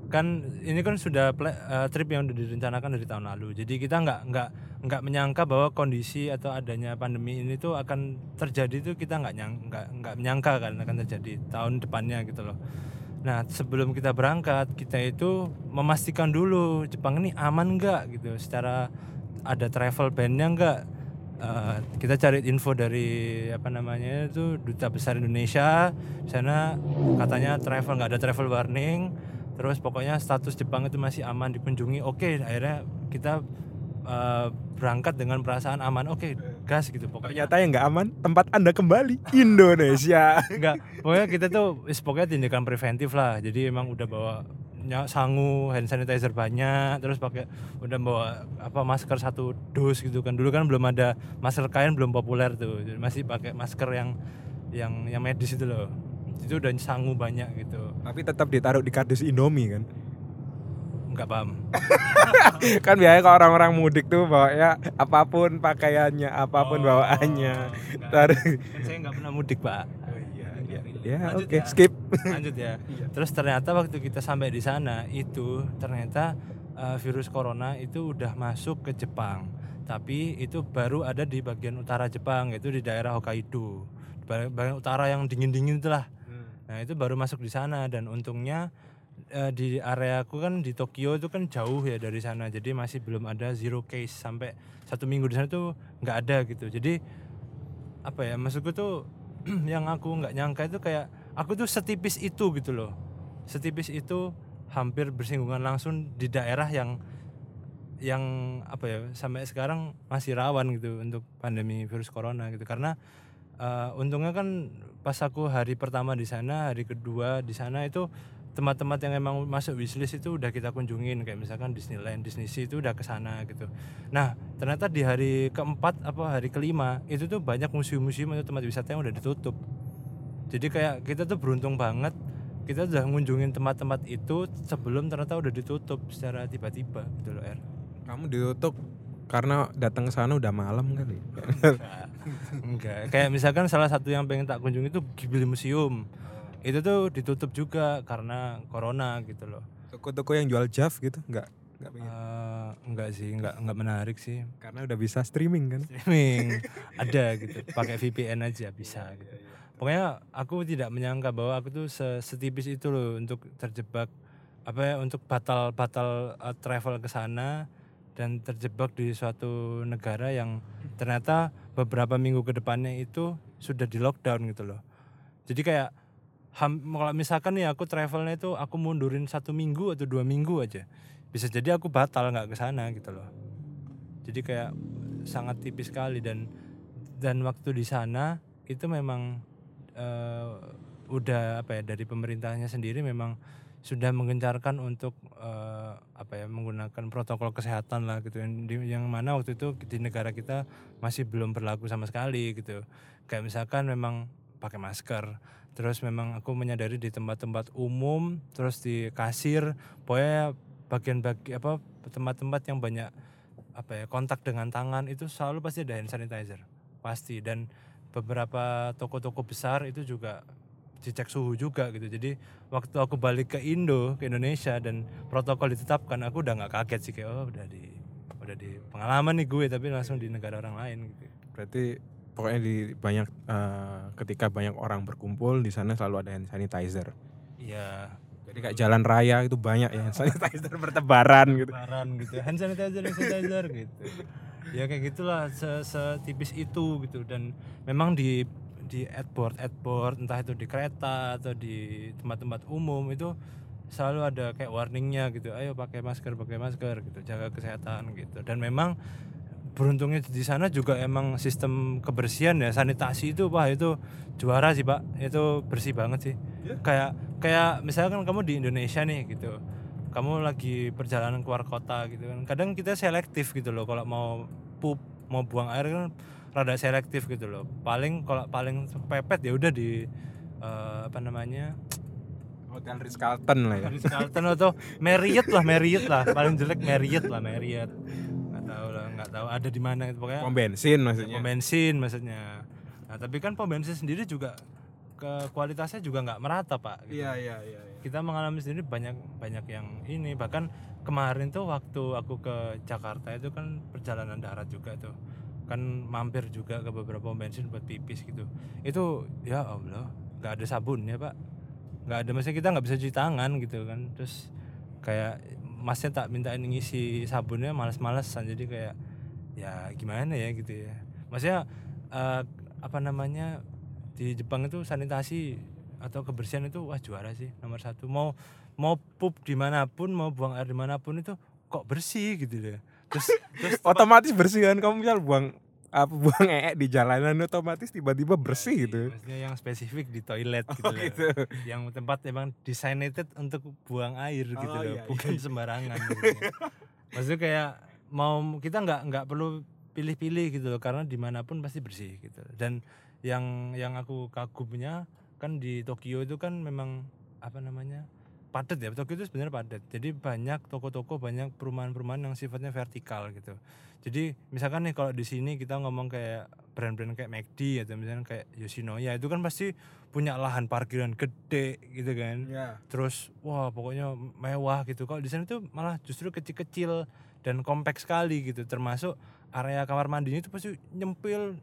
kan ini kan sudah pla- eh, trip yang udah direncanakan dari tahun lalu. Jadi kita nggak nggak nggak menyangka bahwa kondisi atau adanya pandemi ini tuh akan terjadi tuh kita nggak nyang nggak nggak menyangka kan akan terjadi tahun depannya gitu loh. Nah sebelum kita berangkat kita itu memastikan dulu Jepang ini aman nggak? gitu. Secara ada travel ban-nya nggak Eh, kita cari info dari apa namanya itu duta besar Indonesia. Sana katanya travel nggak ada travel warning. Terus pokoknya status Jepang itu masih aman dikunjungi. Oke akhirnya kita eh, berangkat dengan perasaan aman. Oke gas gitu pokoknya. Ternyata yang nggak aman tempat anda kembali Indonesia. Enggak, pokoknya kita tuh pokoknya tindakan preventif lah. Jadi emang udah bawa sangu, hand sanitizer banyak, terus pakai udah bawa apa masker satu dus gitu kan. Dulu kan belum ada masker kain belum populer tuh. Jadi masih pakai masker yang yang yang medis itu loh. Itu udah sangu banyak gitu. tapi tetap ditaruh di kardus Indomie kan Enggak paham. <laughs> kan biasanya kalau orang-orang mudik tuh bawanya apa pun pakaiannya apa pun Oh, bawaannya enggak. taruh Kan saya nggak pernah mudik, Pak. Ya oke ya. skip lanjut ya. <laughs> Terus ternyata waktu kita sampai di sana itu ternyata uh, virus corona itu udah masuk ke Jepang. Tapi itu baru ada di bagian utara Jepang, yaitu di daerah Hokkaido. Ba- Bagian utara yang dingin-dingin itulah. Nah, itu baru masuk di sana dan untungnya eh, di areaku kan di Tokyo itu kan jauh ya dari sana. Jadi masih belum ada zero case sampai satu minggu di sana tuh nggak ada gitu. Jadi apa ya maksudku tuh <clears throat> yang aku nggak nyangka itu kayak aku tuh setipis itu gitu loh. Setipis itu hampir bersinggungan langsung di daerah yang yang apa ya sampai sekarang masih rawan gitu untuk pandemi virus corona gitu. Karena eh, untungnya kan pas aku hari pertama di sana hari kedua di sana itu tempat-tempat yang emang masuk wishlist itu udah kita kunjungin kayak misalkan Disneyland, Disney Sea itu udah ke sana gitu. Nah, ternyata di hari keempat apa hari kelima itu tuh banyak museum-museum atau tempat wisata yang udah ditutup. Jadi kayak kita tuh beruntung banget kita udah ngunjungin tempat-tempat itu sebelum ternyata udah ditutup secara tiba-tiba gitu loh Er. kamu ditutup karena datang ke sana udah malam ya? enggak, enggak. kayak misalkan salah satu yang pengen tak kunjungi itu Ghibli Museum itu tuh ditutup juga karena corona gitu loh. Toko-toko yang jual jav gitu enggak enggak pengen? Eh, enggak sih enggak enggak menarik sih. Karena udah bisa streaming kan? Streaming. <laughs> Ada gitu pakai VPN aja bisa gitu. pokoknya aku tidak menyangka bahwa aku tuh se- setipis itu loh untuk terjebak apa ya untuk batal batal uh, travel ke sana dan terjebak di suatu negara yang ternyata beberapa minggu ke depannya itu sudah di lockdown gitu loh. Jadi kayak ham- kalau misalkan nih aku travelnya itu aku mundurin satu minggu atau dua minggu aja. Bisa jadi aku batal nggak ke sana gitu loh. Jadi kayak sangat tipis sekali dan dan waktu di sana itu memang eh, udah apa ya dari pemerintahnya sendiri memang sudah menggencarkan untuk eh, apa ya menggunakan protokol kesehatan lah gitu. Yang di- yang mana waktu itu di negara kita masih belum berlaku sama sekali gitu. Kayak misalkan memang pakai masker terus memang aku menyadari di tempat-tempat umum terus di kasir pokoknya bagian-bagian apa tempat-tempat yang banyak apa ya kontak dengan tangan itu selalu pasti ada hand sanitizer pasti. Dan beberapa toko-toko besar itu juga dicek suhu juga gitu. Jadi waktu aku balik ke Indo ke Indonesia dan protokol ditetapkan aku udah nggak kaget sih kayak oh udah di udah di pengalaman nih gue tapi langsung di negara orang lain gitu. Berarti pokoknya di banyak eh, ketika banyak orang berkumpul di sana selalu ada hand sanitizer. Iya. Jadi kayak jalan raya itu banyak ya hand <laughs> sanitizer bertebaran gitu. Lebaran gitu. Hand sanitizer hand sanitizer gitu. Ya kayak gitulah se setipis itu gitu. Dan memang di di adboard adboard entah itu di kereta atau di tempat-tempat umum itu selalu ada kayak warningnya gitu. Ayo pakai masker pakai masker gitu. Jaga kesehatan gitu. Dan memang beruntungnya di sana juga emang sistem kebersihan ya sanitasi itu wah itu juara sih pak. Itu bersih banget sih. Kayak kayak misalkan kamu di Indonesia nih gitu kamu lagi perjalanan keluar kota gitu kan kadang kita selektif gitu loh. Kalau mau pup mau buang air kan rada selektif gitu loh. Paling kalau paling pepet ya udah di eh, apa namanya? Hotel Ritz Carlton lah ya. Ritz Carlton atau Marriott lah Marriott lah. Paling jelek Marriott lah Marriott nggak tahu ada di mana itu pokoknya pom bensin maksudnya. Pom bensin maksudnya. Nah tapi kan pom bensin sendiri juga ke kualitasnya juga nggak merata pak gitu. iya iya iya kita mengalami sendiri banyak banyak yang ini. Bahkan kemarin tuh waktu aku ke Jakarta itu kan perjalanan darat juga tuh. Kan mampir juga ke beberapa pom bensin buat pipis gitu. Itu ya Allah nggak ada sabun ya pak. Nggak ada maksudnya kita nggak bisa cuci tangan gitu kan. Terus kayak masnya tak mintain ngisi sabunnya malas-malesan jadi kayak ya gimana ya gitu ya. Maksudnya eh, apa namanya di Jepang itu sanitasi atau kebersihan itu wah juara sih nomor satu. Mau mau pup di mana pun mau buang air di mana pun itu kok bersih gitu deh terus terus <laughs> otomatis bersih kan? Kamu misal buang apa <laughs> buang ee di jalanan otomatis tiba-tiba bersih gitu. maksudnya yang spesifik di toilet gitu, oh, loh. gitu. Yang tempat emang designated untuk buang air gitu Oh, loh iya, bukan sembarangan <laughs> gitu. maksudnya kayak mau kita nggak nggak perlu pilih-pilih gitu loh karena di mana pun pasti bersih gitu. Dan yang yang aku kagumnya kan di Tokyo itu kan memang apa namanya padat ya. Tokyo itu sebenarnya padat. Jadi banyak toko-toko banyak perumahan-perumahan yang sifatnya vertikal gitu. Jadi misalkan nih kalau di sini kita ngomong kayak brand-brand kayak McD atau misalnya kayak Yoshinoya itu kan pasti punya lahan parkiran gede gitu kan. Ya terus wah pokoknya mewah gitu. Kalau di sana tuh malah justru kecil-kecil dan kompak sekali gitu. Termasuk area kamar mandinya itu pasti nyempil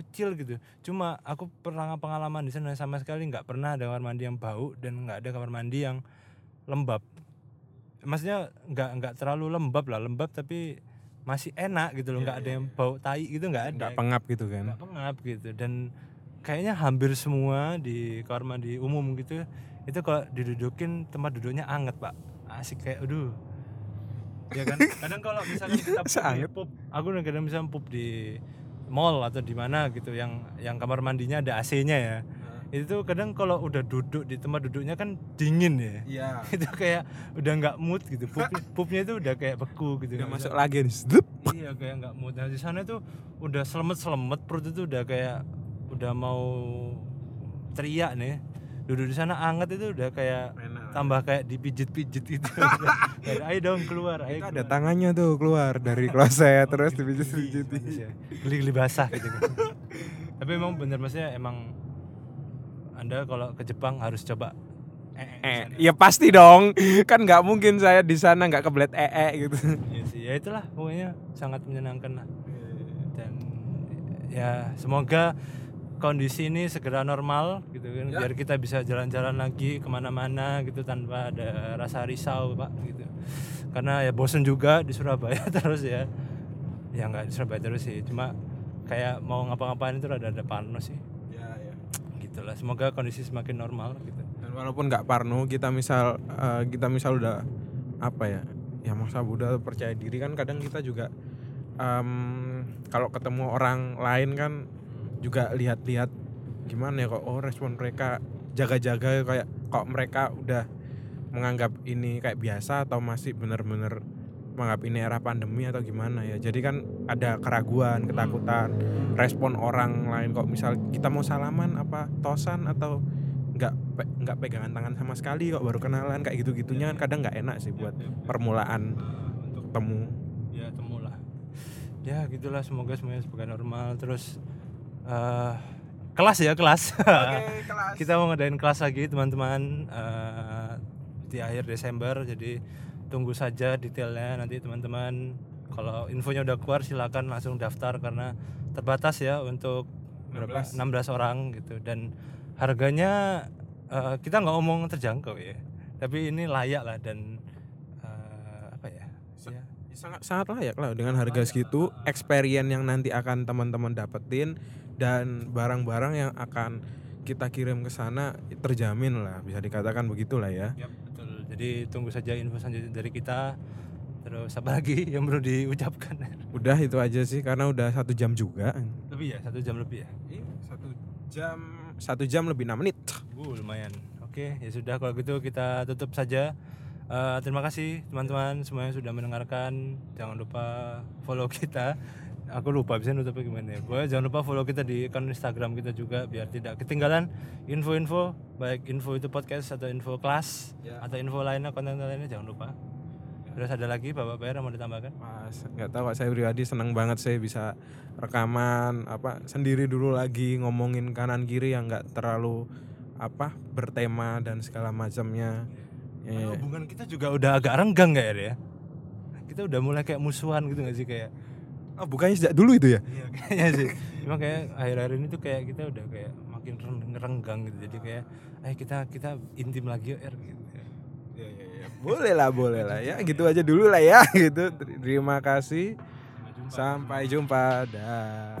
kecil gitu. Cuma aku pernah pengalaman di sana sama sekali nggak pernah ada kamar mandi yang bau dan nggak ada kamar mandi yang lembab. Maksudnya nggak nggak terlalu lembab lah lembab tapi masih enak gitu loh. Iya, nggak ada iya, yang bau tai gitu nggak ada. Nggak pengap gitu kan? Nggak pengap gitu. Dan kayaknya hampir semua di kamar mandi umum gitu itu kalau didudukin tempat duduknya anget pak. Asik kayak aduh ya kan? <laughs> Kadang kalau misalnya kita pup, aku kadang misalnya pup di mall atau di mana gitu yang yang kamar mandinya ada AC-nya ya. Itu tuh kadang kalau udah duduk di tempat duduknya kan dingin ya. Iya. <laughs> Itu kayak udah nggak mood gitu. Pup, pupnya itu udah kayak beku gitu. Udah nggak masuk lagi nih iya kayak nggak mood. Nah, di sana tuh udah selemet selemet perut itu udah kayak udah mau teriak nih. Duduk di sana anget itu udah kayak enak tambah kayak dipijit-pijit gitu. <laughs> Kayak, ayo dong keluar ayo Itu ada tangannya tuh keluar dari kloset terus geli, dipijit-pijit. geli, geli-geli basah gitu kan. <laughs> Tapi emang bener maksudnya emang anda kalau ke Jepang harus coba eh, ya pasti dong. Kan nggak mungkin saya di sana nggak kebelet ee -e gitu. Iya sih ya itulah pokoknya sangat menyenangkan lah. Dan ya semoga kondisi ini segera normal gitu kan Ya. biar kita bisa jalan-jalan lagi ke mana-mana gitu tanpa ada rasa risau pak gitu karena ya bosen juga di Surabaya <laughs> terus ya ya nggak di Surabaya terus sih cuma kayak mau ngapa-ngapain itu ada ada parno sih Ya, ya. gitulah semoga kondisi semakin normal gitu Dan walaupun nggak parno, kita misal eh, kita misal udah apa ya? Ya masa Buddha percaya diri kan kadang kita juga em, kalau ketemu orang lain kan juga lihat-lihat gimana ya kok oh respon mereka jaga-jaga kayak kok mereka udah menganggap ini kayak biasa atau masih bener-bener menganggap ini era pandemi atau gimana ya. Jadi kan ada keraguan ketakutan respon orang lain kok. Misal kita mau salaman apa tosan atau nggak pe- nggak pegangan tangan sama sekali kok baru kenalan kayak gitu gitunya kan kadang nggak enak sih buat permulaan untuk temu. ya temulah. Ya gitulah. Semoga semuanya semoga normal. Terus eh kelas ya kelas. Kelas. <laughs> Kita mau ngadain kelas lagi teman-teman. Eh, di akhir Desember jadi tunggu saja detailnya. Nanti teman-teman kalau infonya udah keluar silakan langsung daftar karena terbatas ya untuk berapa? 16 orang gitu. Dan harganya eh, kita nggak ngomong terjangkau ya. Tapi ini layak lah dan eh, apa ya? Ya sangat sangat layak lah dengan harga segitu. Experience yang nanti akan teman-teman dapetin dan barang-barang yang akan kita kirim ke sana terjamin lah bisa dikatakan begitulah ya Yap, betul. Jadi tunggu saja info selanjutnya dari kita. Terus apa lagi <laughs> yang perlu diucapkan? udah itu aja sih karena udah satu jam juga lebih ya, satu jam lebih ya. satu jam satu jam lebih enam menit Uh, lumayan. Oke, ya sudah kalau gitu kita tutup saja. Eh, terima kasih teman-teman semuanya sudah mendengarkan. Jangan lupa follow kita. Aku lupa bisa nutupnya gimana ya. Pokoknya jangan lupa follow kita di akun Instagram kita juga biar tidak ketinggalan info-info baik info itu podcast atau info kelas Ya. atau info lainnya konten lainnya jangan lupa. Terus ada lagi Bapak PR yang mau ditambahkan? Pas nggak tahu Pak, saya pribadi senang banget saya bisa rekaman apa sendiri dulu lagi ngomongin kanan kiri yang nggak terlalu apa bertema dan segala macamnya. Eh, hubungan kita juga udah agak renggang gak ya? Kita udah mulai kayak musuhan gitu gak sih kayak oh, bukannya sejak dulu itu ya? Iya kayaknya sih. Cuma kayak akhir-akhir ini tuh kayak kita udah kayak makin reng- renggang gitu. Jadi kayak ayo kita kita intim lagi yuk R gitu. boleh lah, boleh lah ya. Gitu aja dulu lah ya <laughs> gitu. Terima kasih. Sampai jumpa. Sampai jumpa. Dah.